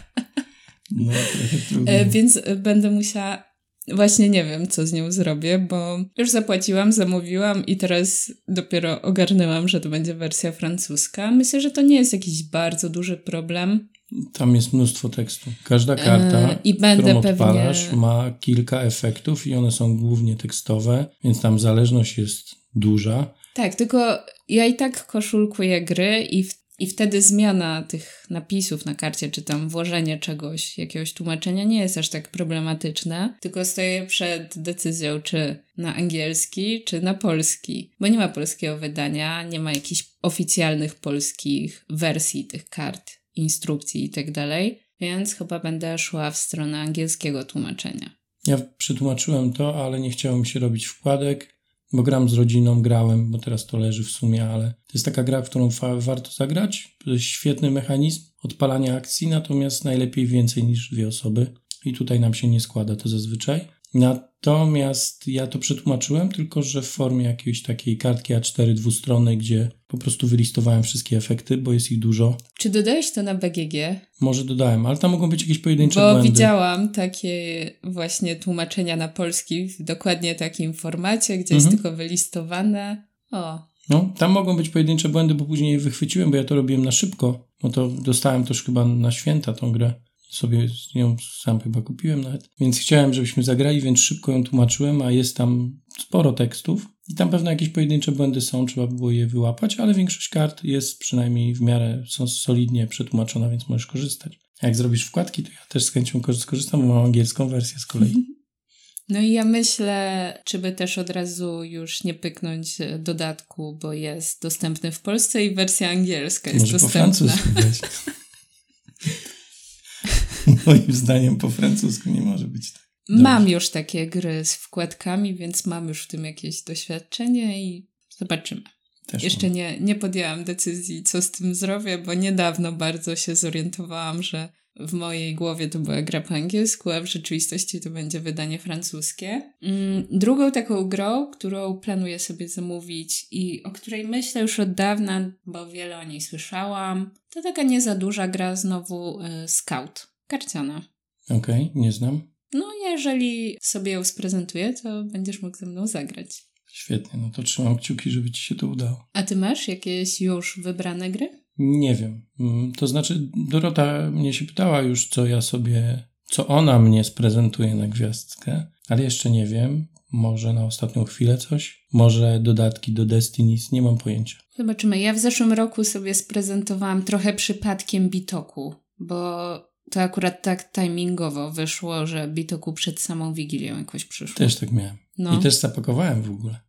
No, trochę trudno. E, więc będę musiała Właśnie nie wiem, co z nią zrobię, bo już zapłaciłam, zamówiłam i teraz dopiero ogarnęłam, że to będzie wersja francuska. Myślę, że to nie jest jakiś bardzo duży problem. Tam jest mnóstwo tekstu. Każda karta, yy, i będę którą odpalasz, pewnie... ma kilka efektów i one są głównie tekstowe, więc tam zależność jest duża. Tak, tylko ja i tak koszulkuję gry i, w, i wtedy zmiana tych napisów na karcie, czy tam włożenie czegoś, jakiegoś tłumaczenia nie jest aż tak problematyczne, tylko stoję przed decyzją, czy na angielski, czy na polski, bo nie ma polskiego wydania, nie ma jakichś oficjalnych polskich wersji tych kart instrukcji i tak dalej. więc chyba będę szła w stronę angielskiego tłumaczenia. Ja przetłumaczyłem to, ale nie chciałem się robić wkładek, bo gram z rodziną, grałem, bo teraz to leży w sumie, ale to jest taka gra, w którą warto zagrać. To jest świetny mechanizm odpalania akcji, natomiast najlepiej więcej niż dwie osoby. I tutaj nam się nie składa to zazwyczaj. Natomiast ja to przetłumaczyłem, tylko że w formie jakiejś takiej kartki A4 dwustronnej, gdzie po prostu wylistowałem wszystkie efekty, bo jest ich dużo. Czy dodałeś to na BGG? Może dodałem, ale tam mogą być jakieś pojedyncze Bo błędy. widziałam takie właśnie tłumaczenia na polski w dokładnie takim formacie, gdzie jest Mhm. tylko wylistowane. O, No, tam mogą być pojedyncze błędy, bo później je wychwyciłem, bo ja to robiłem na szybko. No to dostałem też chyba na święta tą grę. Sobie nią sam chyba kupiłem nawet. Więc chciałem, żebyśmy zagrali, więc szybko ją tłumaczyłem, a jest tam sporo tekstów. I tam pewne jakieś pojedyncze błędy są, trzeba było je wyłapać, ale większość kart jest przynajmniej w miarę są solidnie przetłumaczona, więc możesz korzystać. A jak zrobisz wkładki, to ja też z chęcią kor- skorzystam, bo mam angielską wersję z kolei. No i ja myślę, czy by też od razu już nie pyknąć e, dodatku, bo jest dostępny w Polsce i wersja angielska jest Może po dostępna. francusku weź. Moim zdaniem po francusku nie może być tak. Mam już takie gry z wkładkami, więc mam już w tym jakieś doświadczenie i zobaczymy. Też Jeszcze mam. nie, nie podjęłam decyzji, co z tym zrobię, bo niedawno bardzo się zorientowałam, że w mojej głowie to była gra po angielsku, a w rzeczywistości to będzie wydanie francuskie. Mm, Drugą taką grą, którą planuję sobie zamówić i o której myślę już od dawna, bo wiele o niej słyszałam, to taka nie za duża gra znowu y, Scout, karciana. Okej, nie znam. No, jeżeli sobie ją sprezentuję, to będziesz mógł ze mną zagrać. Świetnie, no to trzymam kciuki, żeby ci się to udało. A ty masz jakieś już wybrane gry? Nie wiem. Mm, To znaczy, Dorota mnie się pytała już, co ja sobie, co ona mnie sprezentuje na gwiazdkę, ale jeszcze nie wiem. Może na ostatnią chwilę coś? Może dodatki do Destinies? Nie mam pojęcia. Zobaczymy. Ja w zeszłym roku sobie sprezentowałam trochę przypadkiem Bitoku, bo to akurat tak timingowo wyszło, że Bitoku przed samą Wigilią jakoś przyszło. Też tak miałem. No, I też zapakowałem w ogóle.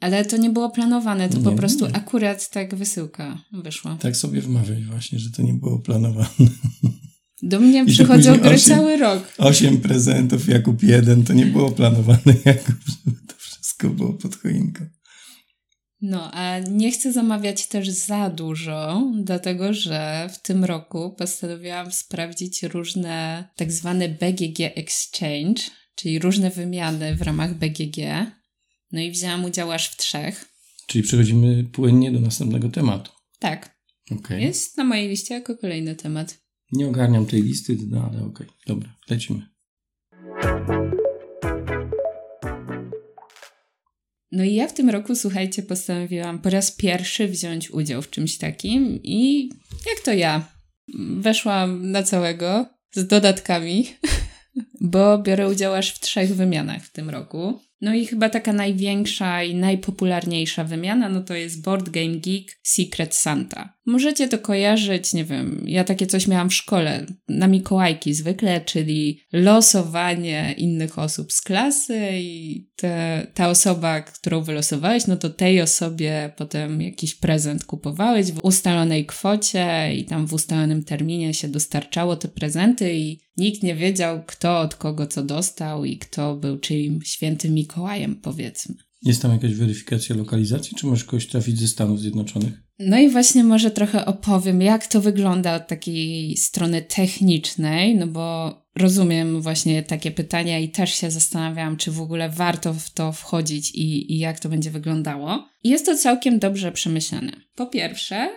ale to nie było planowane, to Nie, po prostu nie. akurat tak wysyłka wyszła. Tak sobie wmawiaj właśnie, że to nie było planowane. Do mnie to przychodzą gry cały rok. Osiem prezentów, Jakub jeden, to nie było planowane, Jakub, żeby to wszystko było pod choinką. No, a nie chcę zamawiać też za dużo, dlatego że w tym roku postanowiłam sprawdzić różne tak zwane BGG Exchange, czyli różne wymiany w ramach BGG. No i wzięłam udział aż w trzech. Czyli przechodzimy płynnie do następnego tematu. Tak, Okej. jest na mojej liście jako kolejny temat. Nie ogarniam tej listy, no ale okej. Dobra, lecimy. No i ja w tym roku, słuchajcie, postanowiłam po raz pierwszy wziąć udział w czymś takim i jak to ja? Weszłam na całego z dodatkami, bo biorę udział aż w trzech wymianach w tym roku. No i chyba taka największa i najpopularniejsza wymiana, no to jest Board Game Geek Secret Santa. Możecie to kojarzyć, nie wiem, ja takie coś miałam w szkole, na Mikołajki zwykle, czyli losowanie innych osób z klasy i te, ta osoba, którą wylosowałeś, no to tej osobie potem jakiś prezent kupowałeś w ustalonej kwocie i tam w ustalonym terminie się dostarczało te prezenty i nikt nie wiedział, kto od kogo co dostał i kto był czyim świętym Mikołajem, powiedzmy. Jest tam jakaś weryfikacja lokalizacji, czy możesz kogoś trafić ze Stanów Zjednoczonych? No i właśnie może trochę opowiem, jak to wygląda od takiej strony technicznej, no bo rozumiem właśnie takie pytania i też się zastanawiałam, czy w ogóle warto w to wchodzić i, i jak to będzie wyglądało. Jest to całkiem dobrze przemyślane. Po pierwsze,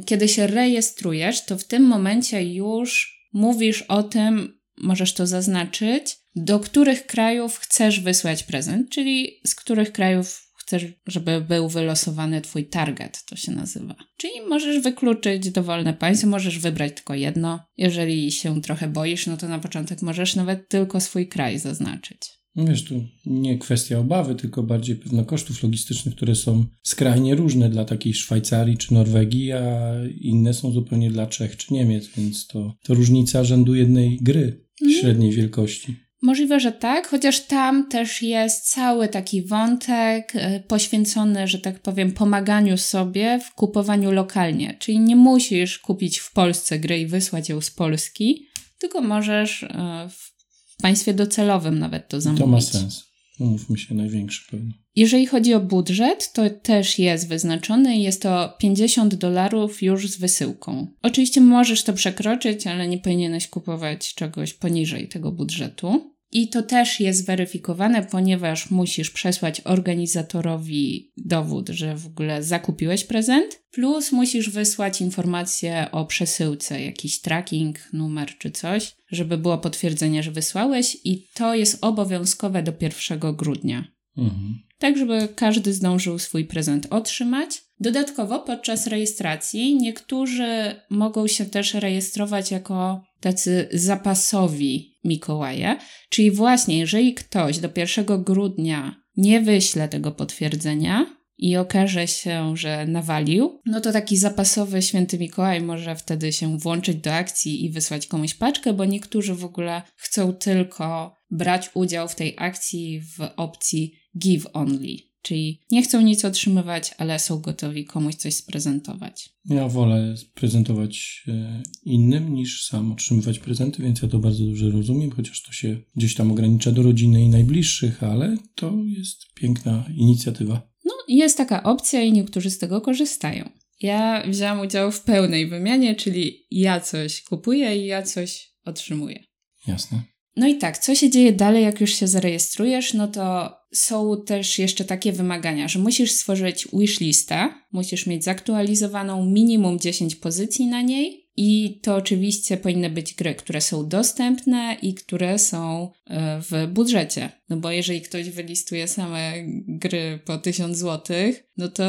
y, kiedy się rejestrujesz, to w tym momencie już mówisz o tym, możesz to zaznaczyć, do których krajów chcesz wysłać prezent, czyli z których krajów chcesz, żeby był wylosowany twój target, to się nazywa. Czyli możesz wykluczyć dowolne państwo, możesz wybrać tylko jedno. Jeżeli się trochę boisz, no to na początek możesz nawet tylko swój kraj zaznaczyć. No wiesz, tu nie kwestia obawy, tylko bardziej pewno kosztów logistycznych, które są skrajnie różne dla takiej Szwajcarii czy Norwegii, a inne są zupełnie dla Czech czy Niemiec, więc to, to różnica rzędu jednej gry średniej wielkości. Możliwe, że tak, chociaż tam też jest cały taki wątek e, poświęcony, że tak powiem, pomaganiu sobie w kupowaniu lokalnie. Czyli nie musisz kupić w Polsce gry i wysłać ją z Polski, tylko możesz e, w państwie docelowym nawet to zamówić. To ma sens. Umówmy się, największy pewno. Jeżeli chodzi o budżet, to też jest wyznaczony i jest to 50 dolarów już z wysyłką. Oczywiście możesz to przekroczyć, ale nie powinieneś kupować czegoś poniżej tego budżetu. I to też jest weryfikowane, ponieważ musisz przesłać organizatorowi dowód, że w ogóle zakupiłeś prezent, plus musisz wysłać informację o przesyłce, jakiś tracking, numer czy coś, żeby było potwierdzenie, że wysłałeś, i to jest obowiązkowe do 1 grudnia. Mhm. Tak, żeby każdy zdążył swój prezent otrzymać. Dodatkowo podczas rejestracji niektórzy mogą się też rejestrować jako tacy zapasowi Mikołaje, czyli właśnie jeżeli ktoś do 1 grudnia nie wyśle tego potwierdzenia i okaże się, że nawalił, no to taki zapasowy święty Mikołaj może wtedy się włączyć do akcji i wysłać komuś paczkę, bo niektórzy w ogóle chcą tylko brać udział w tej akcji w opcji give only. Czyli nie chcą nic otrzymywać, ale są gotowi komuś coś sprezentować. Ja wolę prezentować e, innym niż sam otrzymywać prezenty, więc ja to bardzo dobrze rozumiem, chociaż to się gdzieś tam ogranicza do rodziny i najbliższych, ale to jest piękna inicjatywa. No, jest taka opcja i niektórzy z tego korzystają. Ja wziąłam udział w pełnej wymianie, czyli ja coś kupuję i ja coś otrzymuję. Jasne. No i tak, co się dzieje dalej, jak już się zarejestrujesz? No to są też jeszcze takie wymagania, że musisz stworzyć wishlistę, musisz mieć zaktualizowaną minimum 10 pozycji na niej i to oczywiście powinny być gry, które są dostępne i które są e, w budżecie. No bo jeżeli ktoś wylistuje same gry po 1000 zł, no to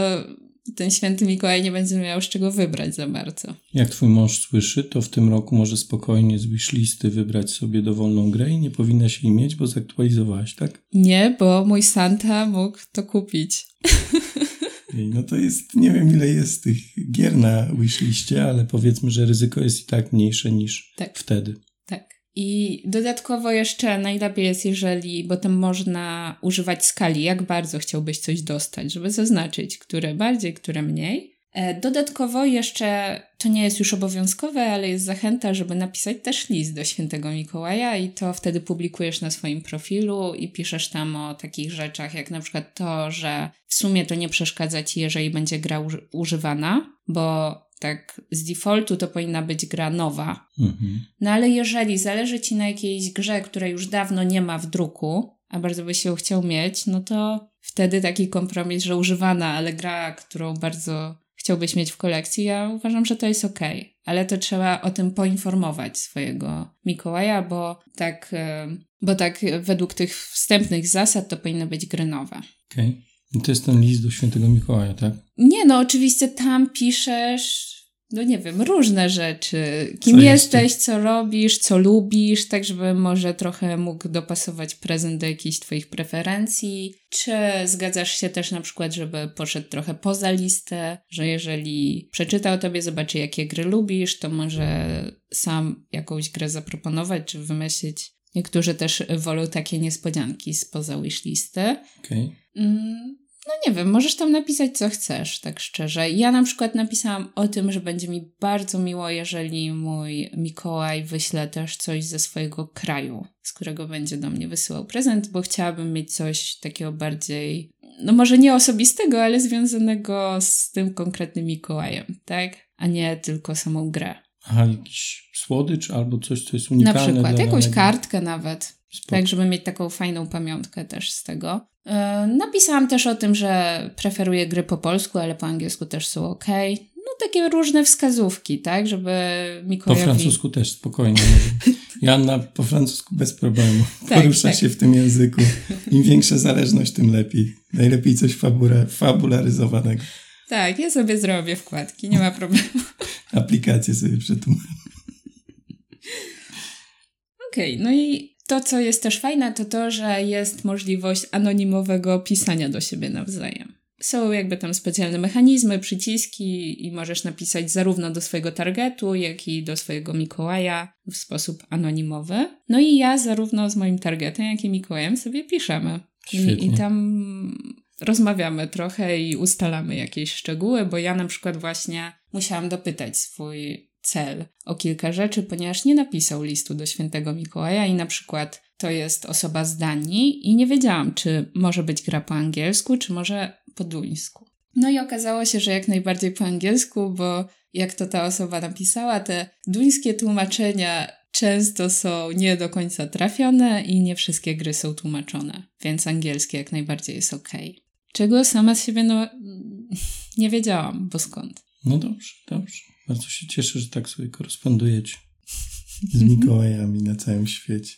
ten święty Mikołaj nie będzie miał z czego wybrać za bardzo. Jak twój mąż słyszy, to w tym roku może spokojnie z wishlisty wybrać sobie dowolną grę i nie powinna się jej mieć, bo zaktualizowałaś, tak? Nie, bo mój Santa mógł to kupić. No to jest, nie wiem ile jest tych gier na wishliście, ale powiedzmy, że ryzyko jest i tak mniejsze niż tak. wtedy. I dodatkowo jeszcze najlepiej jest, jeżeli, bo tam można używać skali, jak bardzo chciałbyś coś dostać, żeby zaznaczyć, które bardziej, które mniej. E, dodatkowo jeszcze, to nie jest już obowiązkowe, ale jest zachęta, żeby napisać też list do świętego Mikołaja i to wtedy publikujesz na swoim profilu i piszesz tam o takich rzeczach, jak na przykład to, że w sumie to nie przeszkadza ci, jeżeli będzie gra używana, bo tak z defaultu to powinna być gra nowa. Mhm. No ale jeżeli zależy ci na jakiejś grze, której już dawno nie ma w druku, a bardzo byś ją chciał mieć, no to wtedy taki kompromis, że używana, ale gra, którą bardzo chciałbyś mieć w kolekcji, ja uważam, że to jest ok. Ale to trzeba o tym poinformować swojego Mikołaja, bo tak, e, bo tak według tych wstępnych zasad to powinny być gry nowe. Okej. Okay. To jest ten list do świętego Mikołaja, tak? Nie, no oczywiście tam piszesz no nie wiem, różne rzeczy. Kim co jesteś, co robisz, co lubisz, tak żeby może trochę mógł dopasować prezent do jakichś Twoich preferencji. Czy zgadzasz się też na przykład, żeby poszedł trochę poza listę, że jeżeli przeczyta o Tobie, zobaczy jakie gry lubisz, to może sam jakąś grę zaproponować, czy wymyślić. Niektórzy też wolą takie niespodzianki spoza wishlisty. Okej. Okay. Mm, no nie wiem, możesz tam napisać co chcesz, tak szczerze. Ja na przykład napisałam o tym, że będzie mi bardzo miło, jeżeli mój Mikołaj wyśle też coś ze swojego kraju, z którego będzie do mnie wysyłał prezent, bo chciałabym mieć coś takiego bardziej, no może nie osobistego, ale związanego z tym konkretnym Mikołajem, tak? A nie tylko samą grę. Aha, jakiś słodycz albo coś, co jest unikalne. Na przykład, jakąś kartkę nawet. Spoko. Tak, żeby mieć taką fajną pamiątkę też z tego. E, napisałam też o tym, że preferuję gry po polsku, ale po angielsku też są ok. No takie różne wskazówki, tak, żeby Mikołajowi... Po francusku też spokojnie. Janna po francusku bez problemu. Tak, Porusza tak. się w tym języku. Im większa zależność, tym lepiej. Najlepiej coś fabula, fabularyzowanego. Tak, ja sobie zrobię wkładki, nie ma problemu. Aplikację sobie przetłumaczę. Okej, okay, no i to, co jest też fajne, to to, że jest możliwość anonimowego pisania do siebie nawzajem. Są jakby tam specjalne mechanizmy, przyciski i możesz napisać zarówno do swojego targetu, jak i do swojego Mikołaja w sposób anonimowy. No i ja zarówno z moim targetem, jak i Mikołajem sobie piszemy. I, I, tam rozmawiamy trochę i ustalamy jakieś szczegóły, bo ja na przykład właśnie musiałam dopytać swój cel o kilka rzeczy, ponieważ nie napisał listu do świętego Mikołaja i na przykład to jest osoba z Danii i nie wiedziałam, czy może być gra po angielsku, czy może po duńsku. No i okazało się, że jak najbardziej po angielsku, bo jak to ta osoba napisała, te duńskie tłumaczenia często są nie do końca trafione i nie wszystkie gry są tłumaczone, więc angielski jak najbardziej jest ok. Czego sama z siebie no, nie wiedziałam, bo skąd. No dobrze, dobrze. Bardzo się cieszę, że tak sobie korespondujecie z Mikołajami na całym świecie.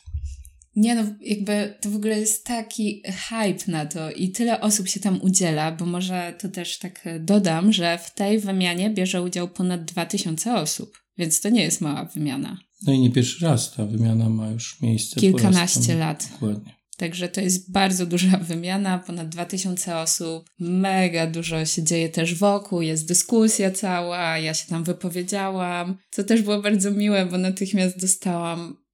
Nie no, jakby to w ogóle jest taki hype na to i tyle osób się tam udziela, bo może to też tak dodam, że w tej wymianie bierze udział ponad 2000 osób, więc to nie jest mała wymiana. No i nie pierwszy raz ta wymiana ma już miejsce. Kilkanaście lat. Dokładnie. Także to jest bardzo duża wymiana, ponad 2000 osób, mega dużo się dzieje też wokół, jest dyskusja cała, ja się tam wypowiedziałam, co też było bardzo miłe, bo natychmiast dostałam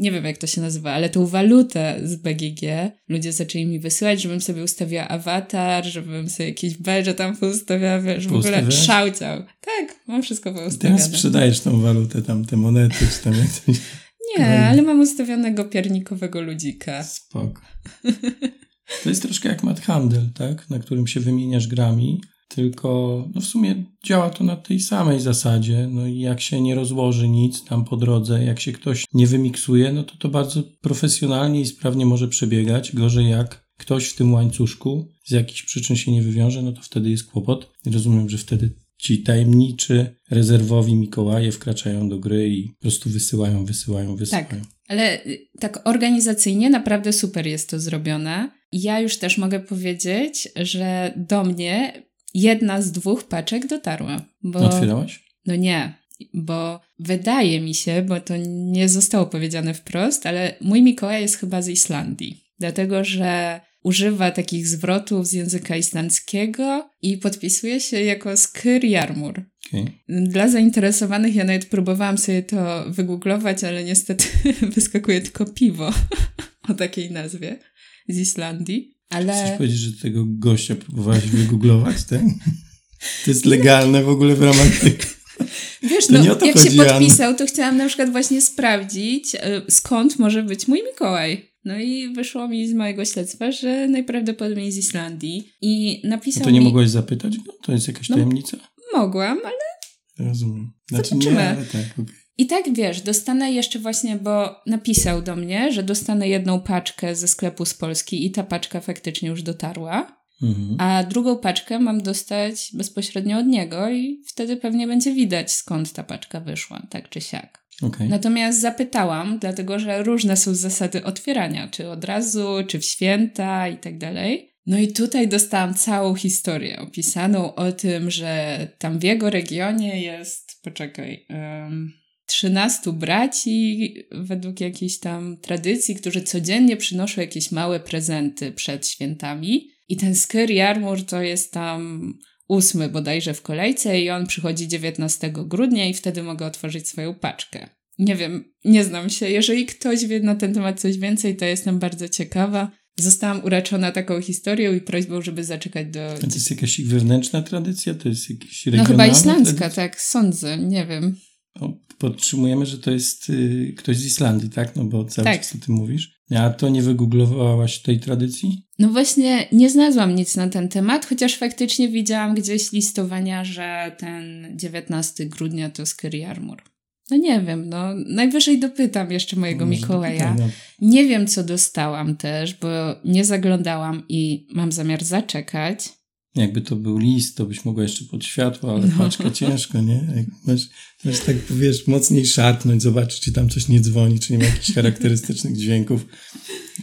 nie wiem jak to się nazywa, ale tą walutę z BGG ludzie zaczęli mi wysyłać, żebym sobie ustawiła awatar, żebym sobie jakieś badże tam poustawiała, wiesz, w ogóle szałciał. Tak, mam wszystko poustawione. Teraz sprzedajesz tą walutę, tam te monety, czy tam jak coś. Nie, ale mam ustawionego piernikowego ludzika. Spoko. To jest troszkę jak mat handel, tak? Na którym się wymieniasz grami, tylko no w sumie działa to na tej samej zasadzie. No i jak się nie rozłoży nic tam po drodze, jak się ktoś nie wymiksuje, no to to bardzo profesjonalnie i sprawnie może przebiegać. Gorzej jak ktoś w tym łańcuszku z jakichś przyczyn się nie wywiąże, no to wtedy jest kłopot. I rozumiem, że wtedy ci tajemniczy, rezerwowi Mikołaje wkraczają do gry i po prostu wysyłają, wysyłają, wysyłają. Tak, ale y, tak organizacyjnie naprawdę super jest to zrobione. Ja już też mogę powiedzieć, że do mnie jedna z dwóch paczek dotarła. Bo... Otwierałaś? No nie, bo wydaje mi się, bo to nie zostało powiedziane wprost, ale mój Mikołaj jest chyba z Islandii. Dlatego, że używa takich zwrotów z języka islandzkiego i podpisuje się jako Skyr Jarmur. Okay. Dla zainteresowanych ja nawet próbowałam sobie to wygooglować, ale niestety wyskakuje tylko piwo o takiej nazwie z Islandii. Ale... Chcesz powiedzieć, że tego gościa próbowałaś wygooglować, tak? To jest legalne w ogóle w ramach tych... Wiesz, to no, jak chodzi, się podpisał, to chciałam na przykład właśnie sprawdzić, e, skąd może być mój Mikołaj. No i wyszło mi z mojego śledztwa, że najprawdopodobniej z Islandii. I napisał. A to nie mi... mogłaś zapytać? No, to jest jakaś no, tajemnica? Mogłam, ale. Rozumiem. Znaczy, Zobaczymy. Nie, ale tak, okay. I tak wiesz, dostanę jeszcze właśnie, bo napisał do mnie, że dostanę jedną paczkę ze sklepu z Polski i ta paczka faktycznie już dotarła. Mhm. A drugą paczkę mam dostać bezpośrednio od niego i wtedy pewnie będzie widać skąd ta paczka wyszła, tak czy siak. Okay. Natomiast zapytałam, dlatego że różne są zasady otwierania, czy od razu, czy w święta i tak dalej. No i tutaj dostałam całą historię opisaną o tym, że tam w jego regionie jest, poczekaj, um, 13 braci według jakiejś tam tradycji, którzy codziennie przynoszą jakieś małe prezenty przed świętami. I ten Skyr Jarmur to jest tam ósmy bodajże w kolejce i on przychodzi 19 grudnia i wtedy mogę otworzyć swoją paczkę. Nie wiem, nie znam się. Jeżeli ktoś wie na ten temat coś więcej, to jestem bardzo ciekawa. Zostałam uraczona taką historią i prośbą, żeby zaczekać do... A to jest jakaś wewnętrzna tradycja? To jest jakiś regionalna No chyba islandzka, tradycja? tak, sądzę, nie wiem. No, podtrzymujemy, że to jest y, ktoś z Islandii, tak? No bo cały tak. czas o tym mówisz. A to nie wygooglowałaś tej tradycji? No właśnie, nie znalazłam nic na ten temat, chociaż faktycznie widziałam gdzieś listowania, że ten 19 grudnia to Skyr Armor. No nie wiem, no najwyżej dopytam jeszcze mojego no, Mikołaja. No. Nie wiem, co dostałam też, bo nie zaglądałam i mam zamiar zaczekać. Jakby to był list, to byś mogła jeszcze pod światło, ale no. paczka ciężko, nie? Jak masz, masz tak, wiesz, mocniej szarpnąć, zobaczyć, czy tam coś nie dzwoni, czy nie ma jakichś charakterystycznych dźwięków.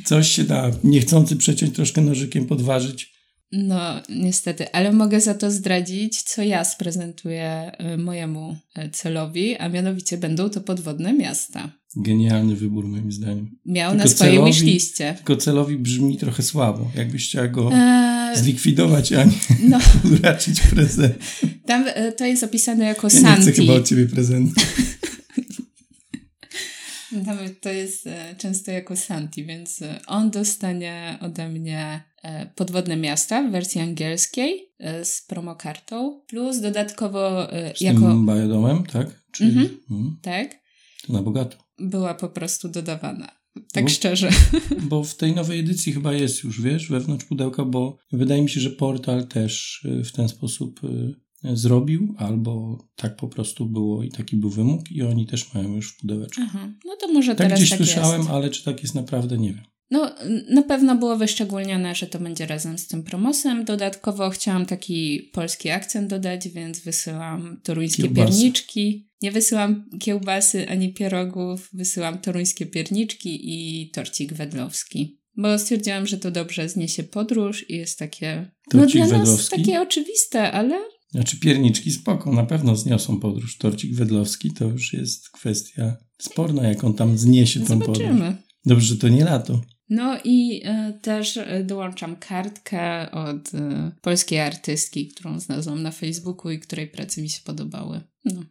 Coś się da, niechcący przeciąć troszkę nożykiem, podważyć. No, niestety, ale mogę za to zdradzić, co ja sprezentuję y, mojemu y, celowi, a mianowicie będą to podwodne miasta. Genialny wybór, moim zdaniem. Miał tylko na swojej wishliście. Tylko celowi brzmi trochę słabo. Jakbyś chciała go eee, zlikwidować, a nie no. uraczyć prezent. Tam to jest opisane jako ja Santi. nie chcę chyba od ciebie prezentu. pamiętamy, to jest e, często jako Santi, więc e, on dostanie ode mnie e, Podwodne Miasta w wersji angielskiej z promokartą, plus dodatkowo Z jako... tym biodomem, tak? Czyli, Mhm. mm, Tak, to na bogato. Była po prostu dodawana. Tak Bo- szczerze. Bo w tej nowej edycji chyba jest już, wiesz, wewnątrz pudełka, bo wydaje mi się, że portal też y, w ten sposób y, zrobił, albo tak po prostu było i taki był wymóg i oni też mają już w pudełeczku. Aha, no to może Tak teraz gdzieś tak słyszałem, jest. ale czy tak jest naprawdę, nie wiem. No, na pewno było wyszczególnione, że to będzie razem z tym promosem. Dodatkowo chciałam taki polski akcent dodać, więc wysyłam toruńskie Kiełbasy. pierniczki. Nie wysyłam kiełbasy ani pierogów, wysyłam toruńskie pierniczki i torcik wedlowski. Bo stwierdziłam, że to dobrze zniesie podróż i jest takie. Torcik no dla nas wedlowski? takie oczywiste, ale Znaczy pierniczki spoko, na pewno zniosą podróż. Torcik wedlowski to już jest kwestia sporna, jak on tam zniesie tą podróż. zobaczymy. Dobrze, że to nie lato. No i e, też e, dołączam kartkę od e, polskiej artystki, którą znalazłam na Facebooku i której prace mi się podobały. No.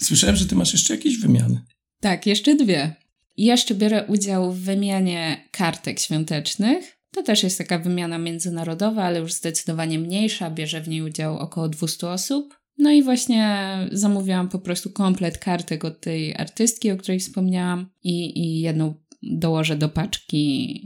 Słyszałem, że ty masz jeszcze jakieś wymiany. Tak, jeszcze dwie. Jeszcze biorę udział w wymianie kartek świątecznych. To też jest taka wymiana międzynarodowa, ale już zdecydowanie mniejsza. Bierze w niej udział około 200 osób. No i właśnie zamówiłam po prostu komplet kartek od tej artystki, o której wspomniałam, i, i jedną dołożę do paczki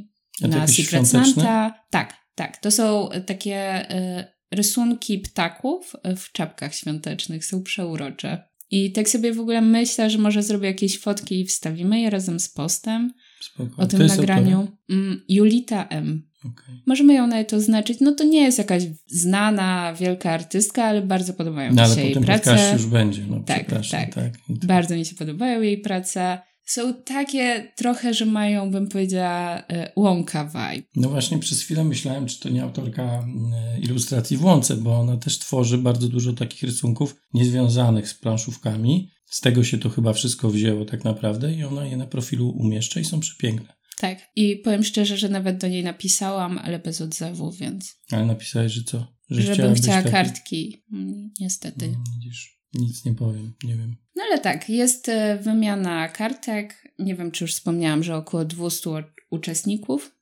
A na Secret? Santa. Tak, tak. To są takie y, rysunki ptaków w czapkach świątecznych. Są przeurocze. I tak sobie w ogóle myślę, że może zrobię jakieś fotki i wstawimy je razem z postem Spoko. o tym nagraniu. Mm, Julita M. Okej. Możemy ją nawet oznaczyć. No to nie jest jakaś znana, wielka artystka, ale bardzo podobają No mi ale się po jej prace. podcaście już będzie, no Tak, tak. Tak, Bardzo mi się podobają jej prace. Są takie trochę, że mają, bym powiedziała, e, łąka vibe. No właśnie przez chwilę myślałem, czy to nie autorka mm, ilustracji w łące, bo ona też tworzy bardzo dużo takich rysunków niezwiązanych z planszówkami. Z tego się to chyba wszystko wzięło tak naprawdę i ona je na profilu umieszcza i są przepiękne. Tak. I powiem szczerze, że nawet do niej napisałam, ale bez odzewu, więc. Ale napisałeś, że co? Że żebym chciała kartki. Mm, Niestety. No, widzisz, nic nie powiem, nie wiem. No ale tak, jest e, wymiana kartek. Nie wiem, czy już wspomniałam, że około 200 u- uczestników.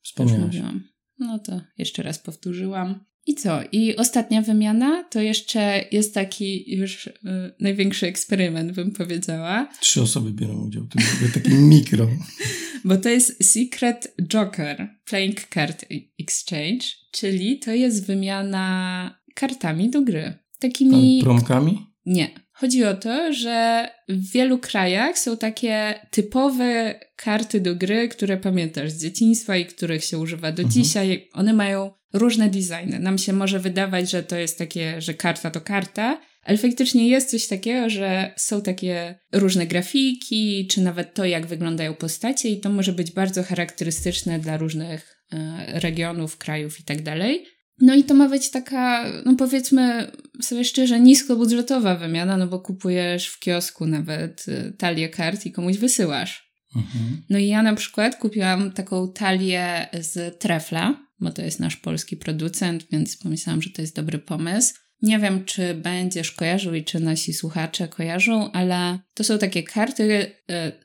Mówiłam. No to jeszcze raz powtórzyłam. I co? I ostatnia wymiana to jeszcze jest taki już y, największy eksperyment, bym powiedziała, Trzy osoby biorą udział, to będzie taki mikro. bo to jest Secret Joker Playing Card Exchange, czyli to jest wymiana kartami do gry. Takimi. Promkami? Nie. Chodzi o to, że w wielu krajach są takie typowe karty do gry, które pamiętasz z dzieciństwa i których się używa do Mhm. dzisiaj. One mają różne designy. Nam się może wydawać, że to jest takie, że karta to karta, ale faktycznie jest coś takiego, że są takie różne grafiki, czy nawet to, jak wyglądają postacie, i to może być bardzo charakterystyczne dla różnych e, regionów, krajów i tak dalej. No i to ma być taka, no powiedzmy sobie szczerze, niskobudżetowa wymiana, no bo kupujesz w kiosku nawet y, talię kart i komuś wysyłasz. Mhm. No i ja na przykład kupiłam taką talię z Trefla, bo to jest nasz polski producent, więc pomyślałam, że to jest dobry pomysł. Nie wiem, czy będziesz kojarzył i czy nasi słuchacze kojarzą, ale to są takie karty, y,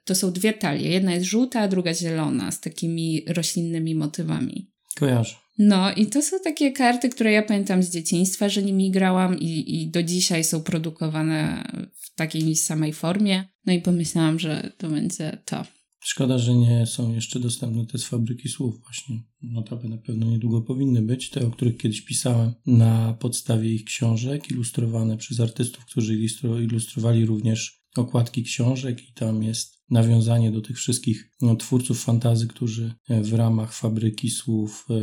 to są dwie talie. Jedna jest żółta, a druga zielona, z takimi roślinnymi motywami. Kojarzę. No i to są takie karty, które ja pamiętam z dzieciństwa, że nimi grałam i, i do dzisiaj są produkowane w takiej samej formie. No i pomyślałam, że to będzie to. Szkoda, że nie są jeszcze dostępne te z fabryki słów właśnie. Notabene na pewno niedługo powinny być, te, o których kiedyś pisałem, na podstawie ich książek, ilustrowane przez artystów, którzy ilustro- ilustrowali również okładki książek i tam jest nawiązanie do tych wszystkich no, twórców fantazy, którzy e, w ramach fabryki słów e,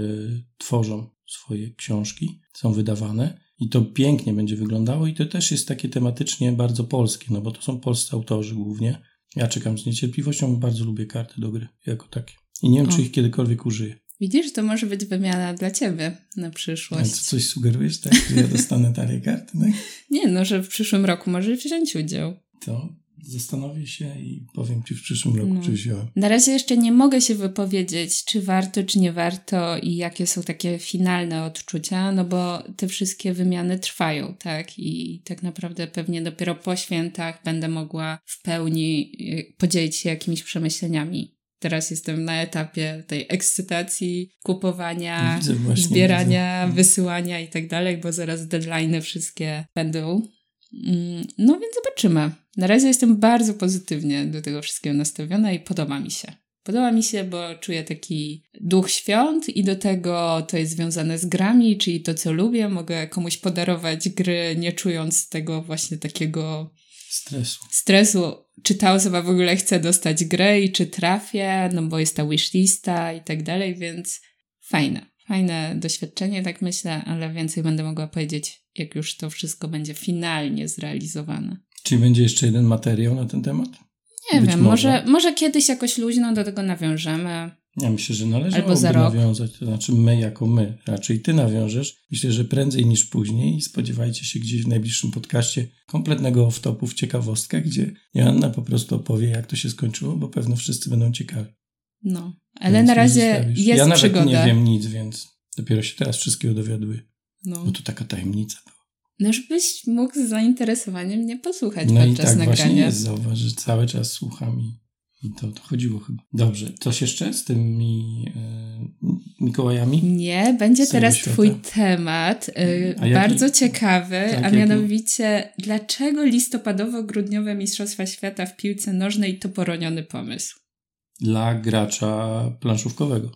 tworzą swoje książki, są wydawane. I to pięknie będzie wyglądało i to też jest takie tematycznie bardzo polskie, no bo to są polscy autorzy głównie. Ja czekam z niecierpliwością, bardzo lubię karty do gry jako takie. I nie wiem, czy ich kiedykolwiek użyję. Widzisz, to może być wymiana dla ciebie na A przyszłość. co, coś sugerujesz, tak? Że ja dostanę talię karty, tak? Nie, no, że w przyszłym roku możesz wziąć udział. To zastanowię się i powiem Ci w przyszłym roku, no. czy wziąłem. Na razie jeszcze nie mogę się wypowiedzieć, czy warto, czy nie warto i jakie są takie finalne odczucia, no bo te wszystkie wymiany trwają, tak? I tak naprawdę pewnie dopiero po świętach będę mogła w pełni y, podzielić się jakimiś przemyśleniami Teraz jestem na etapie tej ekscytacji, kupowania, właśnie, zbierania, widzę. wysyłania i tak dalej, bo zaraz deadline'y wszystkie będą. Mm, no więc zobaczymy. Na razie jestem bardzo pozytywnie do tego wszystkiego nastawiona i podoba mi się. Podoba mi się, bo czuję taki duch świąt i do tego to jest związane z grami, czyli to, co lubię. Mogę komuś podarować gry, nie czując tego właśnie takiego stresu. Stresu, czy ta osoba w ogóle chce dostać grę i czy trafię, no bo jest ta wishlista i tak dalej, więc fajne. Fajne doświadczenie, tak myślę, ale więcej będę mogła powiedzieć, jak już to wszystko będzie finalnie zrealizowane. Czy będzie jeszcze jeden materiał na ten temat? Nie Być wiem, może. może, może kiedyś jakoś luźno do tego nawiążemy. Ja myślę, że należałoby nawiązać, to znaczy my jako my, raczej ty nawiążesz. Myślę, że prędzej niż później spodziewajcie się gdzieś w najbliższym podcaście kompletnego off-topu w ciekawostkach, gdzie Joanna po prostu opowie, jak to się skończyło, bo pewno wszyscy będą ciekawi. No, ale więc na razie jest Ja nawet przygoda. nie wiem nic, więc dopiero się teraz wszystkiego dowiaduję. No. Bo to taka tajemnica była. No, żebyś mógł z zainteresowaniem mnie posłuchać no podczas i tak nagrania. właśnie jest, zauważ, że cały czas słucham i i to, to chodziło chyba. Dobrze, coś jeszcze z tymi e, Mikołajami? Nie, będzie teraz świata? Twój temat. E, bardzo ciekawy, tak, a mianowicie dlaczego listopadowo-grudniowe Mistrzostwa Świata w piłce nożnej to poroniony pomysł? Dla gracza planszówkowego.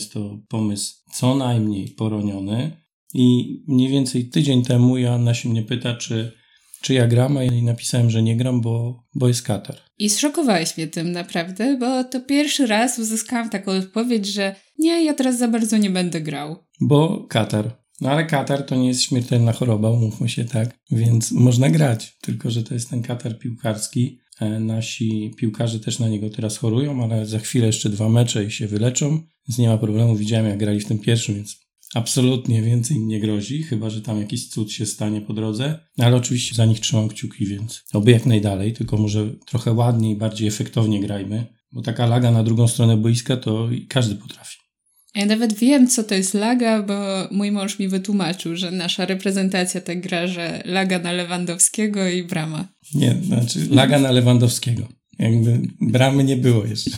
Jest to pomysł co najmniej poroniony i mniej więcej tydzień temu Joanna się mnie pyta, czy czy ja gram, a ja napisałem, że nie gram, bo, bo jest Katar. I zszokowałeś mnie tym naprawdę, bo to pierwszy raz uzyskałam taką odpowiedź, że nie, ja teraz za bardzo nie będę grał. Bo Katar. No ale Katar to nie jest śmiertelna choroba, umówmy się tak, więc można grać, tylko że to jest ten Katar piłkarski. E, nasi piłkarze też na niego teraz chorują, ale za chwilę jeszcze dwa mecze i się wyleczą, więc nie ma problemu. Widziałem, jak grali w tym pierwszym, więc absolutnie więcej nie grozi, chyba że tam jakiś cud się stanie po drodze. Ale oczywiście za nich trzymam kciuki, więc oby jak najdalej, tylko może trochę ładniej, bardziej efektownie grajmy, bo taka laga na drugą stronę boiska to każdy potrafi. Ja nawet wiem, co to jest laga, bo mój mąż mi wytłumaczył, że nasza reprezentacja tak gra, że laga na Lewandowskiego i brama. Nie, znaczy laga na Lewandowskiego. Jakby bramy nie było jeszcze.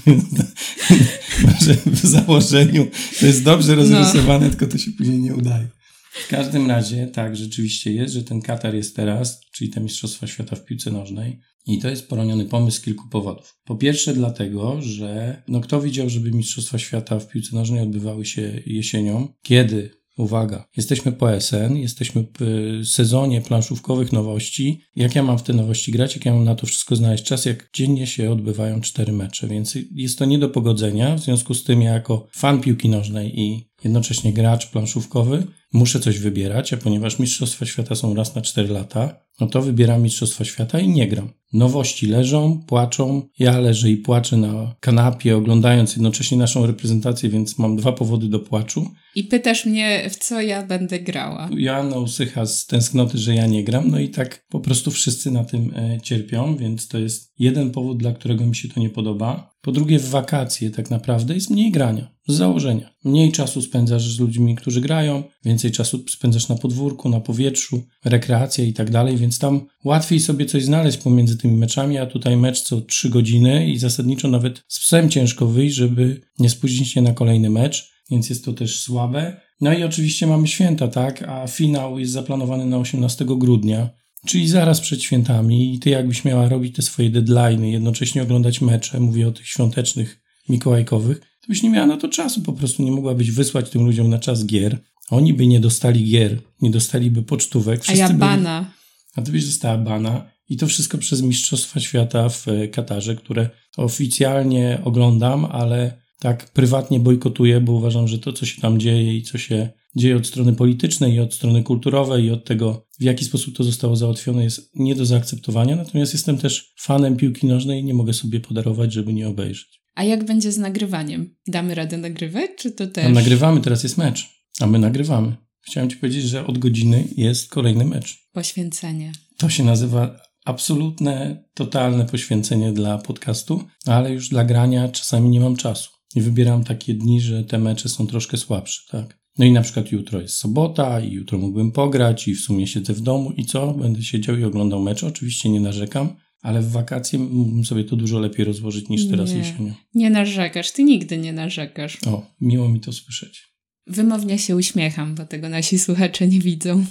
Może w założeniu to jest dobrze rozrysowane, no. tylko to się później nie udaje. W każdym razie tak rzeczywiście jest, że ten Katar jest teraz, czyli te Mistrzostwa Świata w piłce nożnej. I to jest poroniony pomysł z kilku powodów. Po pierwsze dlatego, że no kto widział, żeby Mistrzostwa Świata w piłce nożnej odbywały się jesienią, kiedy Uwaga, jesteśmy po SN, jesteśmy w sezonie planszówkowych nowości. Jak ja mam w te nowości grać, jak ja mam na to wszystko znaleźć czas, jak dziennie się odbywają cztery mecze, więc jest to nie do pogodzenia. W związku z tym ja jako fan piłki nożnej i jednocześnie gracz planszówkowy muszę coś wybierać, a ponieważ Mistrzostwa Świata są raz na 4 lata, no to wybieram Mistrzostwa Świata i nie gram. Nowości leżą, płaczą, ja leżę i płaczę na kanapie, oglądając jednocześnie naszą reprezentację, więc mam dwa powody do płaczu. I pytasz mnie, w co ja będę grała. Joanna usycha z tęsknoty, że ja nie gram, no i tak po prostu wszyscy na tym e, cierpią, więc to jest jeden powód, dla którego mi się to nie podoba. Po drugie, w wakacje tak naprawdę jest mniej grania z założenia. Mniej czasu spędzasz z ludźmi, którzy grają, więcej czasu spędzasz na podwórku, na powietrzu, rekreacja i tak dalej, więc tam łatwiej sobie coś znaleźć pomiędzy tymi meczami, a tutaj mecz co 3 godziny i zasadniczo nawet z psem ciężko wyjść, żeby nie spóźnić się na kolejny mecz, więc jest to też słabe. No i oczywiście mamy święta, tak, a finał jest zaplanowany na 18 grudnia. Czyli zaraz przed świętami i ty jakbyś miała robić te swoje deadlines, jednocześnie oglądać mecze, mówię o tych świątecznych, mikołajkowych, to byś nie miała na to czasu, po prostu nie mogłabyś wysłać tym ludziom na czas gier. Oni by nie dostali gier, nie dostaliby pocztówek. Wszyscy A ja bana. Byli, a ty byś została bana. I to wszystko przez Mistrzostwa Świata w e, Katarze, które oficjalnie oglądam, ale tak prywatnie bojkotuję, bo uważam, że to, co się tam dzieje i co się dzieje od strony politycznej i od strony kulturowej i od tego, w jaki sposób to zostało załatwione, jest nie do zaakceptowania. Natomiast jestem też fanem piłki nożnej i nie mogę sobie podarować, żeby nie obejrzeć. A jak będzie z nagrywaniem? Damy radę nagrywać, czy to też? A nagrywamy, teraz jest mecz, a my nagrywamy. Chciałem ci powiedzieć, że od godziny jest kolejny mecz. Poświęcenie. To się nazywa absolutne, totalne poświęcenie dla podcastu, ale już dla grania czasami nie mam czasu. I wybieram takie dni, że te mecze są troszkę słabsze, tak? No i na przykład jutro jest sobota i jutro mógłbym pograć i w sumie siedzę w domu i co? Będę siedział i oglądał mecz. Oczywiście nie narzekam, ale w wakacje mógłbym sobie to dużo lepiej rozłożyć niż teraz nie, jesienią. Nie narzekasz, ty nigdy nie narzekasz. O, miło mi to słyszeć. Wymownie się uśmiecham, bo tego nasi słuchacze nie widzą.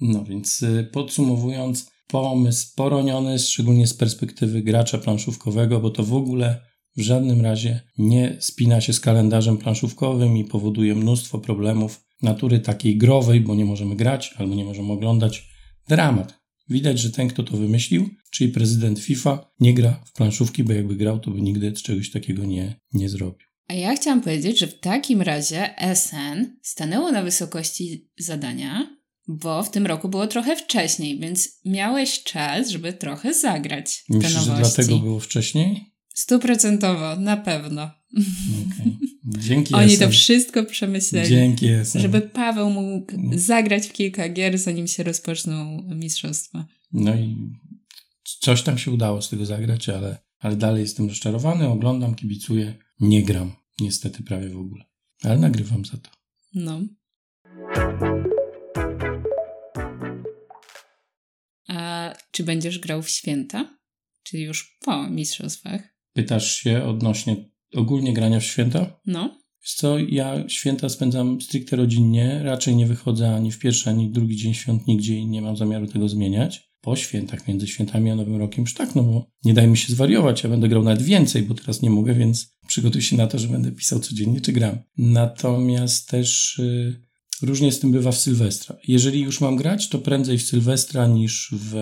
No więc y, podsumowując, pomysł poroniony, szczególnie z perspektywy gracza planszówkowego, bo to w ogóle w żadnym razie nie spina się z kalendarzem planszówkowym i powoduje mnóstwo problemów natury takiej growej, bo nie możemy grać albo nie możemy oglądać. Dramat. Widać, że ten, kto to wymyślił, czyli prezydent FIFA, nie gra w planszówki, bo jakby grał, to by nigdy czegoś takiego nie, nie zrobił. A ja chciałam powiedzieć, że w takim razie SN stanęło na wysokości zadania, bo w tym roku było trochę wcześniej, więc miałeś czas, żeby trochę zagrać Myślisz, że dlatego było wcześniej? Stuprocentowo, na pewno. Okay. Dzięki Oni to wszystko przemyśleli. Dzięki SN. Żeby Paweł mógł zagrać w kilka gier, zanim się rozpoczną mistrzostwa. No i coś tam się udało z tego zagrać, ale, ale dalej jestem rozczarowany, oglądam, kibicuję, nie gram. Niestety prawie w ogóle. Ale nagrywam za to. No. A czy będziesz grał w święta? Czy już po mistrzostwach? Pytasz się odnośnie ogólnie grania w święta? No. Wiesz co, ja święta spędzam stricte rodzinnie, raczej nie wychodzę ani w pierwszy, ani w drugi dzień świąt nigdzie i nie mam zamiaru tego zmieniać. Po świętach, między świętami a Nowym Rokiem już tak, no bo nie daj mi się zwariować, ja będę grał nawet więcej, bo teraz nie mogę, więc przygotuj się na to, że będę pisał codziennie, czy gram. Natomiast też y, różnie z tym bywa w Sylwestra. Jeżeli już mam grać, to prędzej w Sylwestra niż w,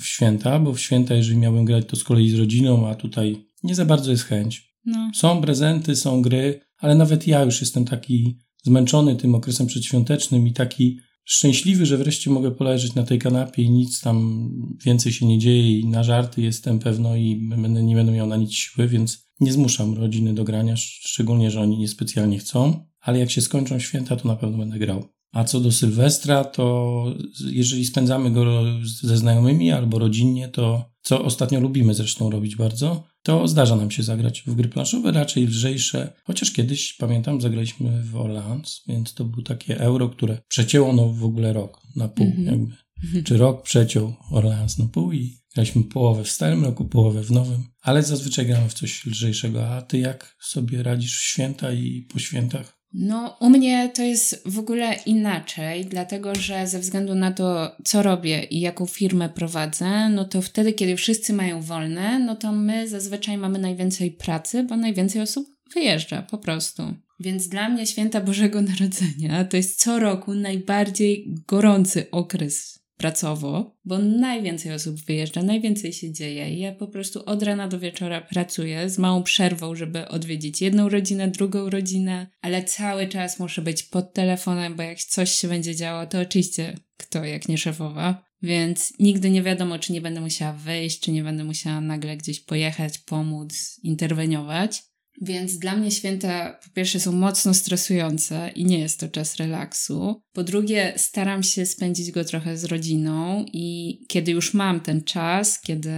w święta, bo w święta, jeżeli miałbym grać, to z kolei z rodziną, a tutaj nie za bardzo jest chęć. No. Są prezenty, są gry, ale nawet ja już jestem taki zmęczony tym okresem przedświątecznym i taki szczęśliwy, że wreszcie mogę poleżeć na tej kanapie i nic tam więcej się nie dzieje i na żarty jestem pewno i będę, nie będę miał na nic siły, więc nie zmuszam rodziny do grania, szczególnie, że oni niespecjalnie chcą, ale jak się skończą święta, to na pewno będę grał. A co do Sylwestra, to jeżeli spędzamy go ze znajomymi albo rodzinnie, to co ostatnio lubimy zresztą robić bardzo, to zdarza nam się zagrać w gry planszowe, raczej lżejsze, chociaż kiedyś, pamiętam, zagraliśmy w Orleans, więc to było takie euro, które przecięło no w ogóle rok na pół Mhm. jakby. Czy rok przeciął Orleans na pół i graliśmy połowę w starym roku, połowę w nowym, ale zazwyczaj gramy w coś lżejszego. A ty jak sobie radzisz w święta i po świętach? No, u mnie to jest w ogóle inaczej, dlatego że ze względu na to, co robię i jaką firmę prowadzę, no to wtedy, kiedy wszyscy mają wolne, no to my zazwyczaj mamy najwięcej pracy, bo najwięcej osób wyjeżdża po prostu. Więc dla mnie święta Bożego Narodzenia to jest co roku najbardziej gorący okres pracowo, bo najwięcej osób wyjeżdża, najwięcej się dzieje. Ja po prostu od rana do wieczora pracuję z małą przerwą, żeby odwiedzić jedną rodzinę, drugą rodzinę, ale cały czas muszę być pod telefonem, bo jak coś się będzie działo, to oczywiście kto jak nie szefowa. Więc nigdy nie wiadomo, czy nie będę musiała wyjść, czy nie będę musiała nagle gdzieś pojechać, pomóc, interweniować. Więc dla mnie święta po pierwsze są mocno stresujące i nie jest to czas relaksu. Po drugie, staram się spędzić go trochę z rodziną i kiedy już mam ten czas, kiedy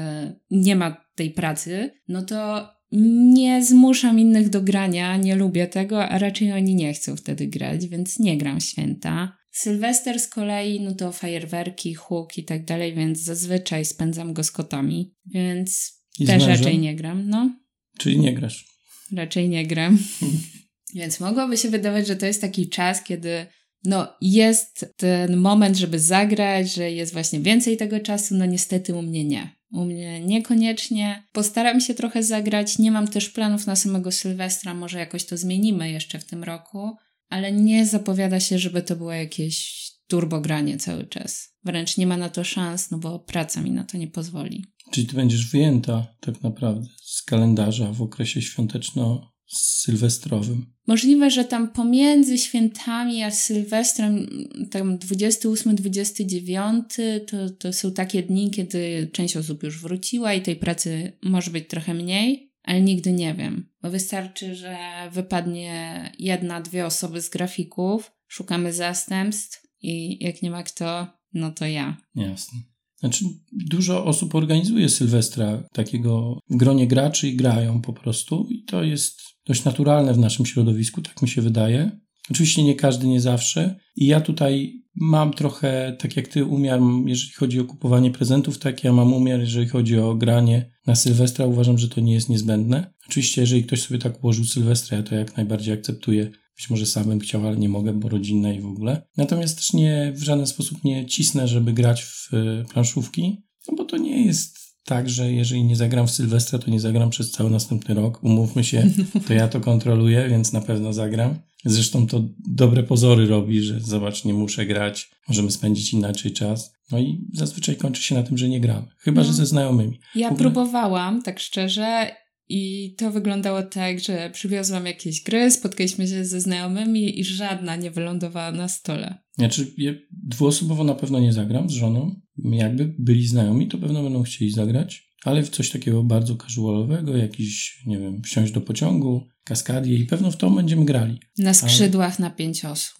nie ma tej pracy, no to nie zmuszam innych do grania, nie lubię tego, a raczej oni nie chcą wtedy grać, więc nie gram święta. Sylwester z kolei, no to fajerwerki, huk i tak dalej, więc zazwyczaj spędzam go z kotami, więc I też raczej nie gram, no. Czyli nie grasz. Raczej nie gram. Więc mogłoby się wydawać, że to jest taki czas, kiedy no, jest ten moment, żeby zagrać, że jest właśnie więcej tego czasu. No niestety u mnie nie. U mnie niekoniecznie. Postaram się trochę zagrać. Nie mam też planów na samego Sylwestra. Może jakoś to zmienimy jeszcze w tym roku. Ale nie zapowiada się, żeby to było jakieś turbogranie cały czas. Wręcz nie ma na to szans, no bo praca mi na to nie pozwoli. Czyli ty będziesz wyjęta tak naprawdę kalendarza w okresie świąteczno-sylwestrowym. Możliwe, że tam pomiędzy świętami a Sylwestrem, tam 28-29, to, to są takie dni, kiedy część osób już wróciła i tej pracy może być trochę mniej, ale nigdy nie wiem. Bo wystarczy, że wypadnie jedna, dwie osoby z grafików, szukamy zastępstw i jak nie ma kto, no to ja. Jasne. Znaczy, dużo osób organizuje Sylwestra takiego gronie graczy i grają po prostu, i to jest dość naturalne w naszym środowisku, tak mi się wydaje. Oczywiście nie każdy, nie zawsze. I ja tutaj mam trochę, tak jak ty, umiar, jeżeli chodzi o kupowanie prezentów, tak ja mam umiar, jeżeli chodzi o granie na Sylwestra. Uważam, że to nie jest niezbędne. Oczywiście, jeżeli ktoś sobie tak ułożył Sylwestra, ja to jak najbardziej akceptuję. Być może sam bym chciał, ale nie mogę, bo rodzinna i w ogóle. Natomiast też nie w żaden sposób nie cisnę, żeby grać w e, planszówki, no bo to nie jest tak, że jeżeli nie zagram w Sylwestra, to nie zagram przez cały następny rok. Umówmy się, to ja to kontroluję, więc na pewno zagram. Zresztą to dobre pozory robi, że zobacz, nie muszę grać, możemy spędzić inaczej czas. No i zazwyczaj kończy się na tym, że nie gramy. Chyba, no. że ze znajomymi. Ja ogóle... próbowałam, tak szczerze, i to wyglądało tak, że przywiozłam jakieś gry, spotkaliśmy się ze znajomymi i żadna nie wylądowała na stole. Znaczy, ja dwuosobowo na pewno nie zagram z żoną. Jakby byli znajomi, to pewno będą chcieli zagrać, ale w coś takiego bardzo casualowego, jakiś, nie wiem, wsiąść do pociągu, kaskadię i pewno w to będziemy grali. Na skrzydłach ale... na pięć osób.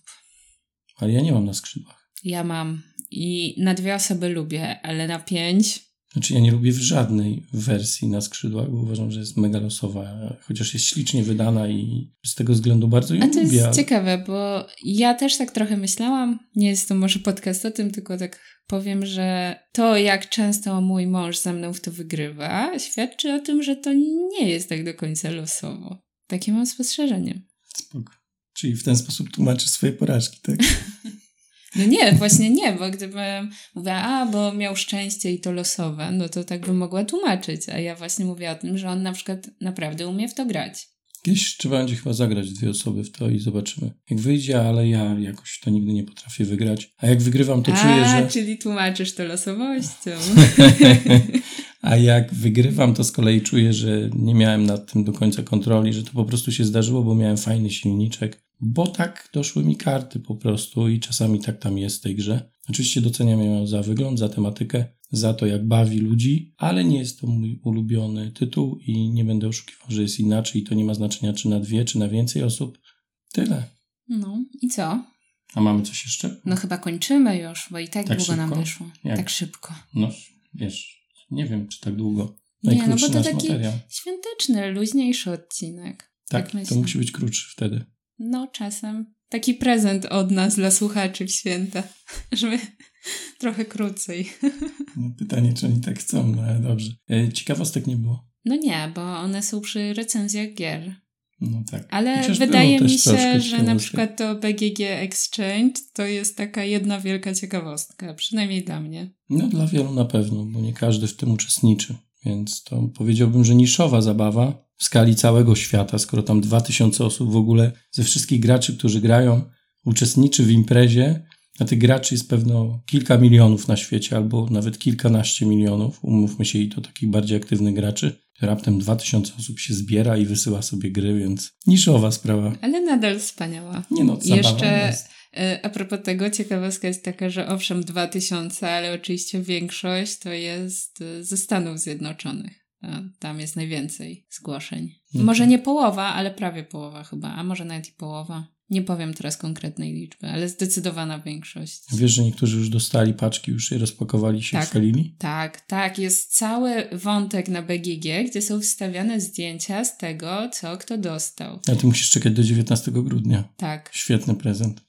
Ale ja nie mam na skrzydłach. Ja mam. I na dwie osoby lubię, ale na pięć znaczy ja nie lubię w żadnej wersji na skrzydłach, bo uważam, że jest mega losowa, chociaż jest ślicznie wydana i z tego względu bardzo ją lubię. A to jest lubię, ciekawe, bo ja też tak trochę myślałam, nie jest to może podcast o tym, tylko tak powiem, że to jak często mój mąż ze mną w to wygrywa, świadczy o tym, że to nie jest tak do końca losowo. Takie mam spostrzeżenie. Spoko. Czyli w ten sposób tłumaczysz swoje porażki, tak? No nie, właśnie nie, bo gdybym mówiła, a, bo miał szczęście i to losowe, no to tak bym mogła tłumaczyć, a ja właśnie mówię o tym, że on na przykład naprawdę umie w to grać. Kiedyś trzeba będzie chyba zagrać dwie osoby w to i zobaczymy. Jak wyjdzie, ale ja jakoś to nigdy nie potrafię wygrać. A jak wygrywam, to a, czuję, że... czyli tłumaczysz to losowością. a jak wygrywam, to z kolei czuję, że nie miałem nad tym do końca kontroli, że to po prostu się zdarzyło, bo miałem fajny silniczek bo tak doszły mi karty po prostu i czasami tak tam jest w tej grze. Oczywiście doceniam ją za wygląd, za tematykę, za to jak bawi ludzi, ale nie jest to mój ulubiony tytuł i nie będę oszukiwał, że jest inaczej i to nie ma znaczenia czy na dwie, czy na więcej osób. Tyle. No i co? A mamy coś jeszcze? No chyba kończymy już, bo i tak, tak długo szybko? nam wyszło. Jak? Tak szybko. No wiesz, nie wiem czy tak długo. Nie, no bo to taki materiał. świąteczny, luźniejszy odcinek. Tak, tak to musi być krótszy wtedy. No, czasem. Taki prezent od nas dla słuchaczy w święta, żeby trochę krócej. No, pytanie, czy oni tak chcą, no ale dobrze. E, ciekawostek nie było. No nie, bo one są przy recenzjach gier. No tak. Ale Chociaż wydaje mi się, że na przykład to BGG Exchange to jest taka jedna wielka ciekawostka, przynajmniej dla mnie. No dla wielu na pewno, bo nie każdy w tym uczestniczy. Więc to powiedziałbym, że niszowa zabawa w skali całego świata, skoro tam 2000 osób w ogóle ze wszystkich graczy, którzy grają, uczestniczy w imprezie, a tych graczy jest pewno kilka milionów na świecie, albo nawet kilkanaście milionów, umówmy się, i to takich bardziej aktywnych graczy. Raptem 2000 osób się zbiera i wysyła sobie gry, więc niszowa sprawa. Ale nadal wspaniała. Nie no, Jeszcze jest. E, a propos tego, ciekawostka jest taka, że owszem 2000, ale oczywiście większość to jest e, ze Stanów Zjednoczonych. Tam jest najwięcej zgłoszeń. Okay. Może nie połowa, ale prawie połowa chyba, a może nawet i połowa. Nie powiem teraz konkretnej liczby, ale zdecydowana większość. Wiesz, że niektórzy już dostali paczki, już je rozpakowali się tak, chwalili? Tak, tak. Jest cały wątek na BGG, gdzie są wstawiane zdjęcia z tego, co kto dostał. A ty musisz czekać do 19 grudnia. Tak. Świetny prezent.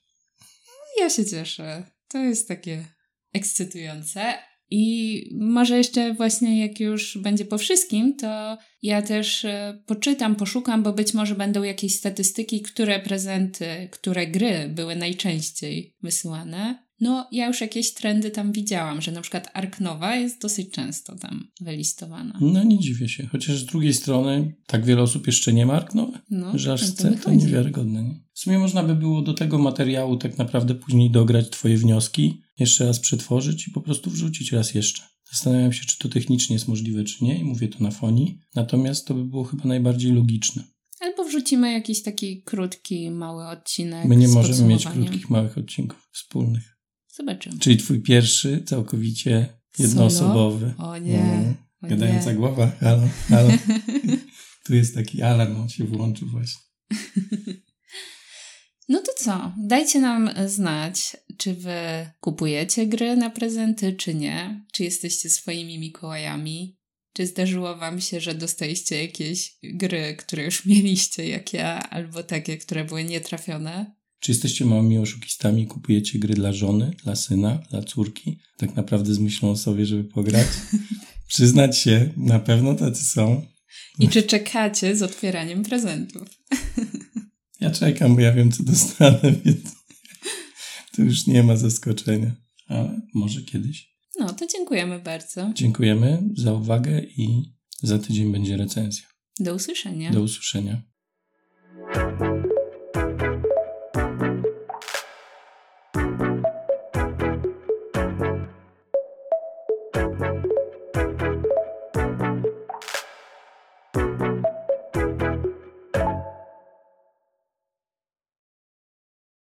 Ja się cieszę. To jest takie ekscytujące. I może jeszcze właśnie jak już będzie po wszystkim, to ja też e, poczytam, poszukam, bo być może będą jakieś statystyki, które prezenty, które gry były najczęściej wysyłane. No, ja już jakieś trendy tam widziałam, że na przykład Arknowa jest dosyć często tam wylistowana. No, nie dziwię się. Chociaż z drugiej strony tak wiele osób jeszcze nie ma Arknowy, no, że aż chce, to niewiarygodne. Nie? W sumie można by było do tego materiału tak naprawdę później dograć twoje wnioski, jeszcze raz przetworzyć i po prostu wrzucić raz jeszcze. Zastanawiam się, czy to technicznie jest możliwe, czy nie i mówię to na fonii, natomiast to by było chyba najbardziej logiczne. Albo wrzucimy jakiś taki krótki, mały odcinek. My nie możemy mieć krótkich, małych odcinków wspólnych. Zobaczymy. Czyli twój pierwszy, całkowicie jednoosobowy. Solo? O nie. Mm. Gadająca głowa. Halo, halo. tu jest taki alarm, on się włączył właśnie. No to co? Dajcie nam znać, czy wy kupujecie gry na prezenty, czy nie. Czy jesteście swoimi Mikołajami. Czy zdarzyło wam się, że dostaliście jakieś gry, które już mieliście, jak ja, albo takie, które były nietrafione? Czy jesteście małymi oszukistami, kupujecie gry dla żony, dla syna, dla córki, tak naprawdę z myślą o sobie, żeby pograć? Przyznać się, na pewno tacy są. I czy czekacie z otwieraniem prezentów? Ja czekam, bo ja wiem, co dostanę, więc to już nie ma zaskoczenia. Ale może kiedyś. No, to dziękujemy bardzo. Dziękujemy za uwagę i za tydzień będzie recenzja. Do usłyszenia. Do usłyszenia.